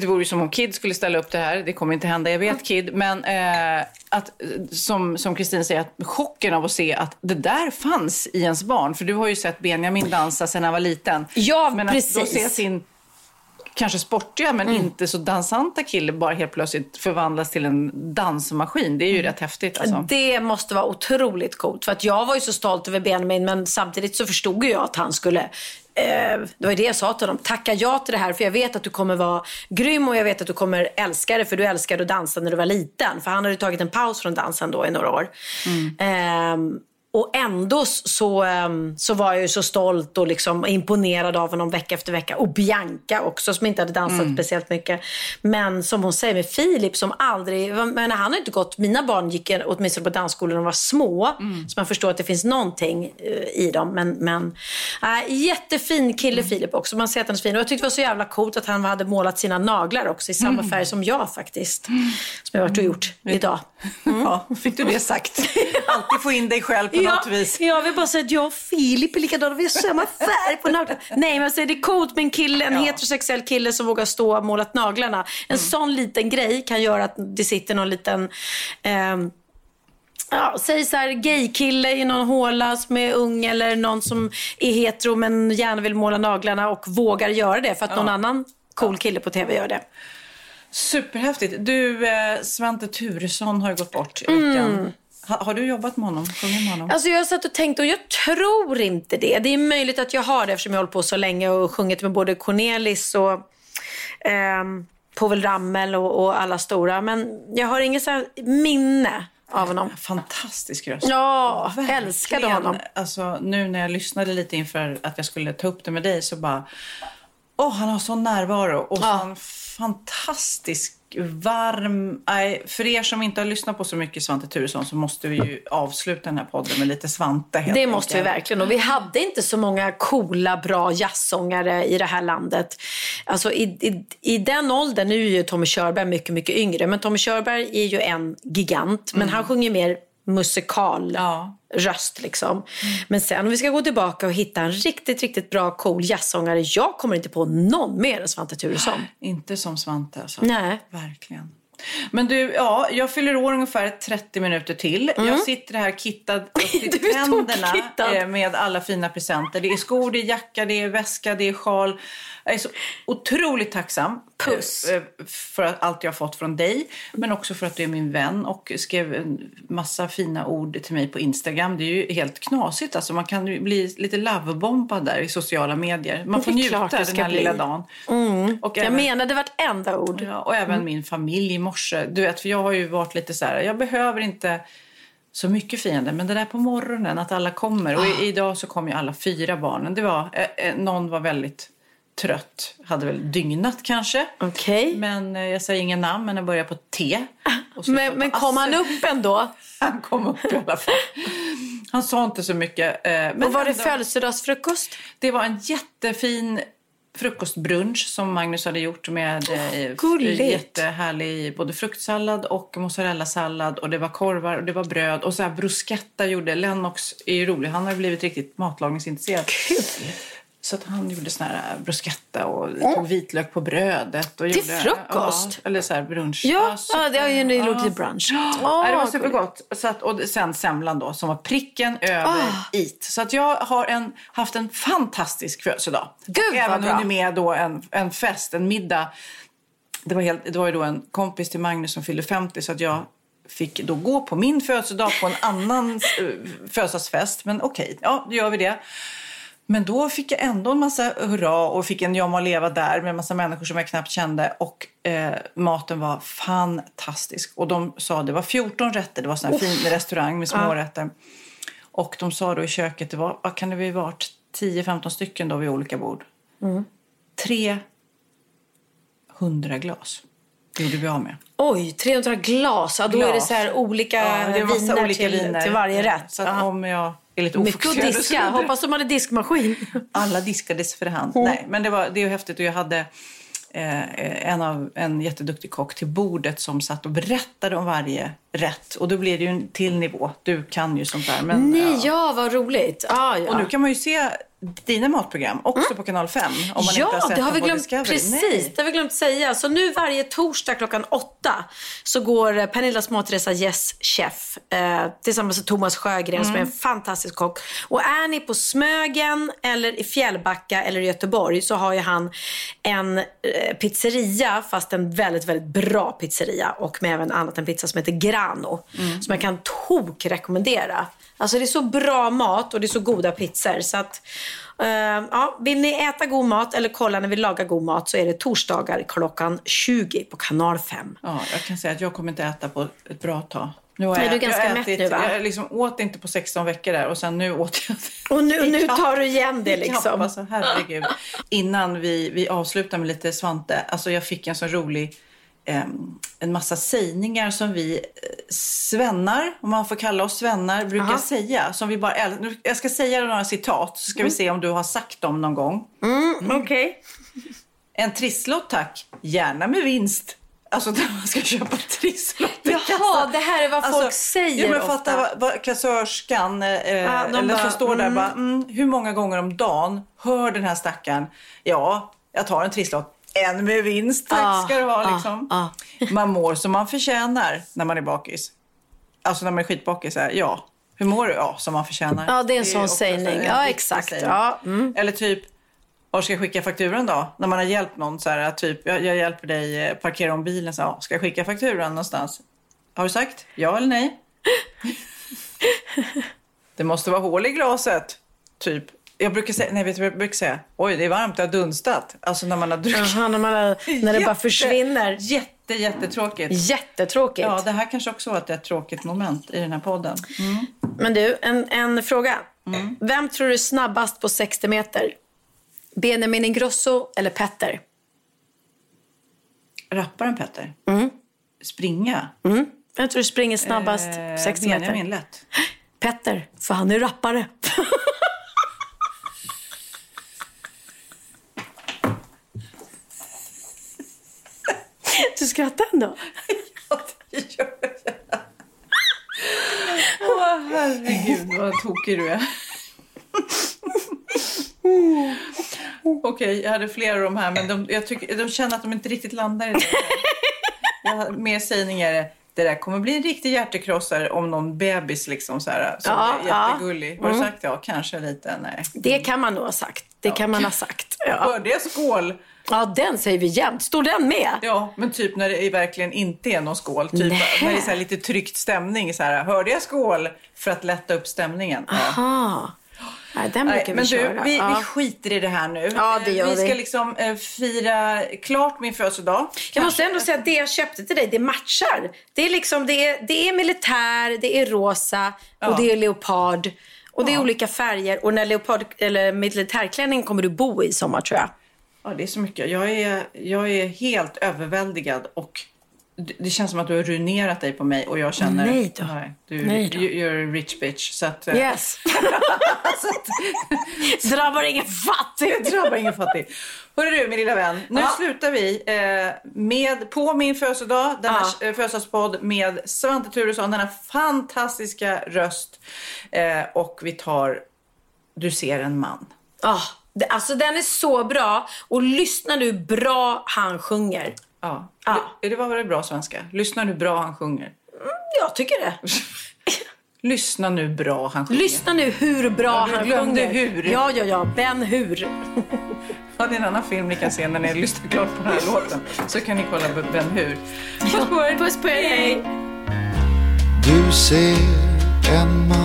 det vore ju som om Kid skulle ställa upp det här. Det kommer inte hända, jag vet Kid. Men eh, att, eh, som som Kristin säger, att chocken av att se att det där fanns i ens barn. För du har ju sett Benjamin dansa sedan han var liten. Ja, men precis. att då se sin kanske sportiga men inte så dansanta kille bara helt plötsligt förvandlas till en dansmaskin. Det är ju rätt häftigt alltså. Det måste vara otroligt coolt. För att jag var ju så stolt över Benjamin men samtidigt så förstod jag att han skulle eh, det var det jag sa till honom. Tacka ja till det här för jag vet att du kommer vara grym och jag vet att du kommer älska det för du älskade att dansa när du var liten. För han hade tagit en paus från dansen då i några år. Ehm, och ändå så, ehm, så var jag ju så stolt och liksom imponerad av honom vecka efter vecka. Och Bianca också som inte hade dansat speciellt mycket. Men som hon säger med Filip som aldrig, men han har inte gått, mina barn gick åtminstone på dansskolan när de var små. Så man förstår att det finns någonting eh, i dem. Men, men äh, jättefin kille Filip också. Man ser att han är fin. Och jag tyckte det var så jävla coolt att han hade målat sina naglar också i samma färg som jag faktiskt. Som jag varit och gjort idag. Ja, fick du det sagt. *laughs* Alltid få in dig själv på något vis. Jag vill bara säga att jag och Filip är likadana. Vi har samma färg på naglarna. Nej, men jag säger, det är coolt med en kille, en heterosexuell kille som vågar stå och målat naglarna. En sån liten grej kan göra att det sitter någon liten... ehm, Ja, säg så här, gaykille i någon håla som är ung eller någon som är hetero men gärna vill måla naglarna och vågar göra det för att någon annan cool kille på tv gör det. Superhäftigt. Du, eh, Svante Turesson har ju gått bort i veckan. Ha, har du jobbat med honom? Med honom? Alltså jag har satt och tänkt och jag tror inte det. Det är möjligt att jag har det eftersom jag har hållit på så länge och sjungit med både Cornelis och ehm, Povel Ramel och, och alla stora. Men jag har inget så minne av honom. Fantastisk röst. Ja, Verkligen. älskade honom. Alltså, nu när jag lyssnade lite inför att jag skulle ta upp det med dig så bara... Åh, han har sån närvaro och Ja. sån fantastisk, varm... Nej, för er som inte har lyssnat på så mycket Svante Turesson så måste vi ju avsluta den här podden med lite Svante. helt Det måste vi enkelt. verkligen. Och vi hade inte så många coola, bra jazzsångare i det här landet. Alltså i, i, i den åldern, nu är ju Tommy Körberg mycket, mycket yngre. Men Tommy Körberg är ju en gigant. Men han sjunger mer musikal Ja. röst liksom. Men sen om vi ska gå tillbaka och hitta en riktigt, riktigt bra cool jazzsångare. Jag kommer inte på någon mer än Svante Thuresson. Inte som Svante alltså. Nej. Verkligen. Men du, ja, jag fyller år ungefär 30 minuter till. Jag sitter här kittad upp *laughs* till Mm. Tänderna eh, med alla fina presenter. Det är skor, det är jacka, det är väska, det är sjal. Jag är så otroligt tacksam Puss. eh, för allt jag har fått från dig. Men också för att du är min vän och skrev en massa fina ord till mig på Instagram. Det är ju helt knasigt. Alltså, man kan bli lite lovebombad där i sociala medier. Man får njuta den här bli. lilla dagen. Och Jag även- menade vartenda ord. Ja, och även min familj i morse. Du vet, för jag har ju varit lite så här, jag behöver inte så mycket fiender. Men det där på morgonen, att alla kommer. Och i, idag så kom ju alla fyra barnen. Det var, eh, eh, någon var väldigt trött, hade väl dygnat kanske. Okej. Men eh, jag säger ingen namn, men jag börjar på T. Men, men kom han upp ändå? *laughs* Han kom upp i alla fall. Han sa inte så mycket. eh, Men Och var det födelsedagsfrukost? det var en jättefin frukostbrunch som Magnus hade gjort med gulligt. jättehärlig både fruktsallad och mozzarellasallad och det var korvar och det var bröd och så här bruschetta gjorde Lennox är ju rolig, han har blivit riktigt matlagningsintresserad. Så att han gjorde sån här bruschetta och tog vitlök på brödet. Och Till gjorde, frukost? Ja, eller så här brunch. Ja, ja det har ju en ja. rolig brunch. Nej, det var supergott. Så att, och sen semlan då, som var pricken över Ah. it. Så att jag har en, haft en fantastisk födelsedag. Gud, vad även bra. hunnit med då en, en fest, en middag. Det var, helt, det var ju då en kompis till Magnus som fyllde 50 så att jag fick då gå på min födelsedag på en annan uh, födelsedagsfest. Men okej, ja, då gör vi det. Men då fick jag ändå en massa hurra och fick en jag må leva där med en massa människor som jag knappt kände. Och eh, maten var fantastisk. Och de sa det var 14 rätter, det var sån här fin restaurang med smårätter. Och de sa då i köket, det var, vad kan det ha varit, 10-15 stycken då vid olika bord. Tre 100 glas. Gjorde vi av med. Oj, 300 glas. Ja, då är det så här olika Ja, det viner, olika till, viner. till varje rätt. Så Ja. om jag är lite Mycket att diska. *laughs* Hoppas de hade diskmaskin. Alla diskades för hand. Nej, men det var, det är häftigt. Och jag hade eh, en, av, en jätteduktig kock till bordet som satt och berättade om varje rätt. Och då blir det ju en till nivå. Du kan ju sånt där. Men, Nej, ja, vad roligt. Ah, ja. Och nu kan man ju se dina matprogram också på kanal 5. Om man ja, inte har sett det har vi glömt. Precis, Nej. det har vi glömt säga. Så nu varje torsdag klockan åtta så går eh, Pernillas matresa Yes Chef eh, tillsammans med Thomas Sjögren som är en fantastisk kock. Och är ni på Smögen eller i Fjällbacka eller i Göteborg så har ju han en eh, pizzeria, fast en väldigt, väldigt bra pizzeria och med även annat en pizza som heter Grano. Som jag kan tok rekommendera. Alltså det är så bra mat och det är så goda pizzor. Så att, eh, ja, vill ni äta god mat eller kolla när vi lagar god mat så är det torsdagar klockan 20 på kanal 5. Ja, jag kan säga att jag kommer inte äta på ett bra tag. Nu har Nej, jag, du är ganska jag mätt ätit, nu, va? Jag liksom åt inte på 16 veckor där och sen nu åt jag. Och nu, nu tar du igen det liksom. Alltså, herregud. Innan vi, vi avslutar med lite Svante. Alltså jag fick en så rolig en massa sägningar som vi eh, svennar, om man får kalla oss svennar, brukar Aha. säga. Som vi bara, jag ska säga några citat så ska Mm. vi se om du har sagt dem någon gång. Okej. En trisslott tack, gärna med vinst. Alltså *laughs* när man ska köpa trisslott Jaha, kassan. det här är vad folk säger ja, men fatta vad, vad kassörskan, eh, de eller bara, som står där bara, mm, hur många gånger om dagen hör den här stackaren, ja, jag tar en trisslott. En med vinst, tack Ja, ska du ha. ja, Liksom. ja. Man mår som man förtjänar när man är bakis. alltså när man är skitbakig så här, ja, hur mår du? Ja, som man förtjänar. Ja, det är en sån sägning. Ja, exakt. sägning. Ja, mm. Eller typ, var ska jag skicka fakturan då? När man har hjälpt någon så här, typ, jag, jag hjälper dig eh, parkera om bilen, så här, ska jag skicka fakturan någonstans? Har du sagt ja eller nej? *laughs* det måste vara hål i glaset, typ. Jag brukar säga, nej vet du vad jag brukar säga? Oj, det är varmt, det har dunstat. Alltså när man har druckit. Jaha, när, man har, *laughs* när det bara Jätte- försvinner. Jätte, jättetråkigt. Jättetråkigt. Ja, det här kanske också var ett tråkigt moment i den här podden. Mm. Men du, en, en fråga. Vem tror du är snabbast på 60 meter? Benjamin Ingrosso eller Petter? Rapparen Petter. Springa. Mm. Vem tror du springer snabbast på 60 meter? Benjamin lätt. *gasps* Petter, för han är rappare. *laughs* du skrattar ändå. *laughs* Ja, det gör jag. Åh, herregud *laughs* vad tokig du är. Okej, jag hade flera av de här, men de, jag tycker, de känner att de inte riktigt landar i det. Jag mer sägningar. Det där kommer bli en riktig hjärtekrossare om någon bebis liksom så här, som Ja, är ja. jättegullig. Har du sagt ja? Kanske lite. Nej. Det kan man nog ha sagt. Det kan man ha sagt. Ja. Hörde jag skål? Ja, den säger vi jämt. Står den med? Ja, men typ när det är verkligen inte är någon skål. Typ Nä. när det är så lite tryckt stämning. Så här, hörde jag skål? För att lätta upp stämningen. Aha. Nej, den Nej, brukar men vi du, köra. vi, ja. vi skiter i det här nu. Ja, det gör vi. ska liksom eh, fira klart min födelsedag. Jag måste ändå säga att det jag köpte till dig, det matchar. Det är liksom, det är, det är militär, det är rosa och Ja. det är leopard. Och det är olika färger. Och den här leopard eller militärklänningen kommer du bo i sommar tror jag. Ja, det är så mycket. Jag är, jag är helt överväldigad och det, känns som att du har ruinerat dig på mig och jag känner... Nej då. Nej, du, Nej då. you- You're a rich bitch. Så att, eh, Yes. *laughs* Drabbar ingen fattig. Drabbar ingen fattig. Hörru du min lilla vän, nu Ja. slutar vi eh, med, på min födelsedag, denna Ja. eh, födelsedagspodd med Svante Thuresson, denna fantastiska röst. Eh, och vi tar Du ser en man. Ah, alltså den är så bra. Och lyssna nu bra han sjunger. Ja. Ja. Är det var det bra svenska? Lyssna nu bra han sjunger. Jag tycker det. *laughs* Lyssna nu bra han sjunger. Lyssna nu hur bra Ja, du han sjunger. hur. Ja, ja, ja. Ben Hur. *laughs* Ja, det är en annan film ni kan se när ni lyssnar klart på den här låten. Så kan ni kolla på Ben Hur. Puss på er! Puss på er. Hej. Du ser en man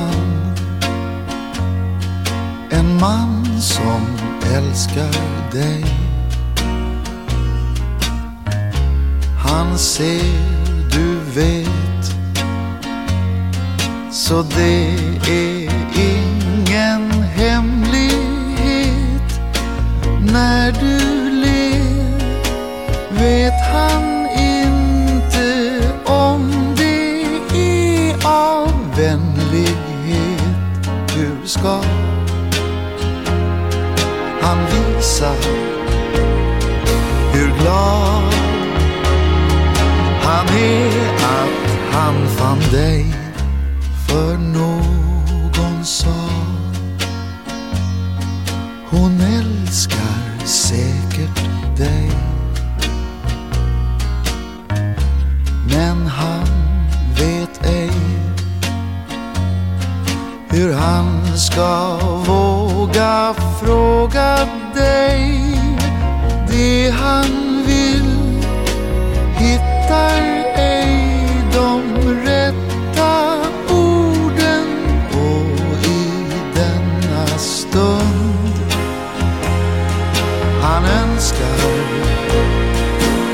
en man som älskar dig. Han ser, du vet. Så det är ingen hemlighet. När du ler vet han visa hur glad han är att han fann dig för någon sa hon älskar säkert dig. Men han vet ej hur han ska våga fråga dig han vill. Hittar ej de rätta orden och i denna stund. Han önskar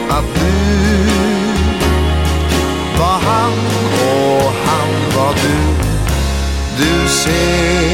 att du var han och han var du. Du ser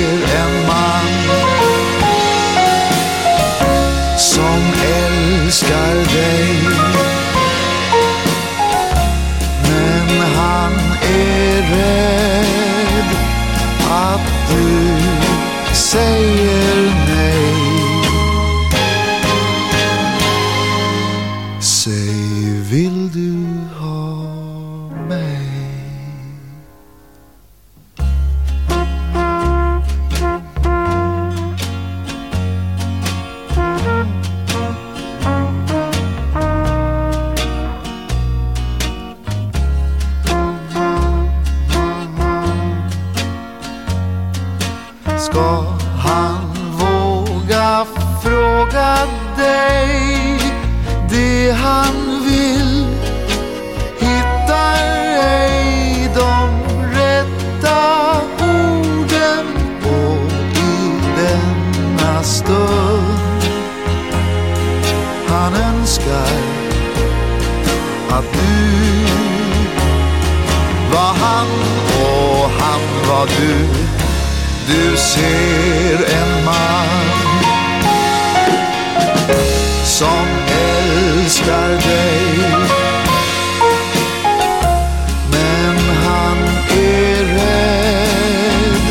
du. Du ser en man som älskar dig. Men han är rädd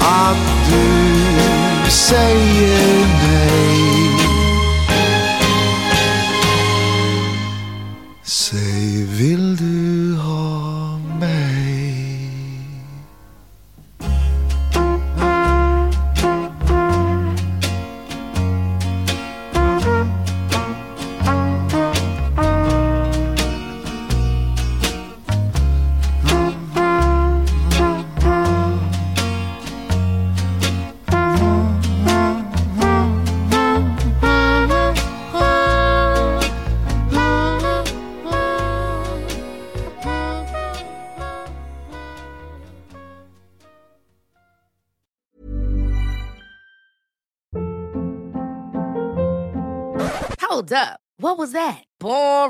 att du säger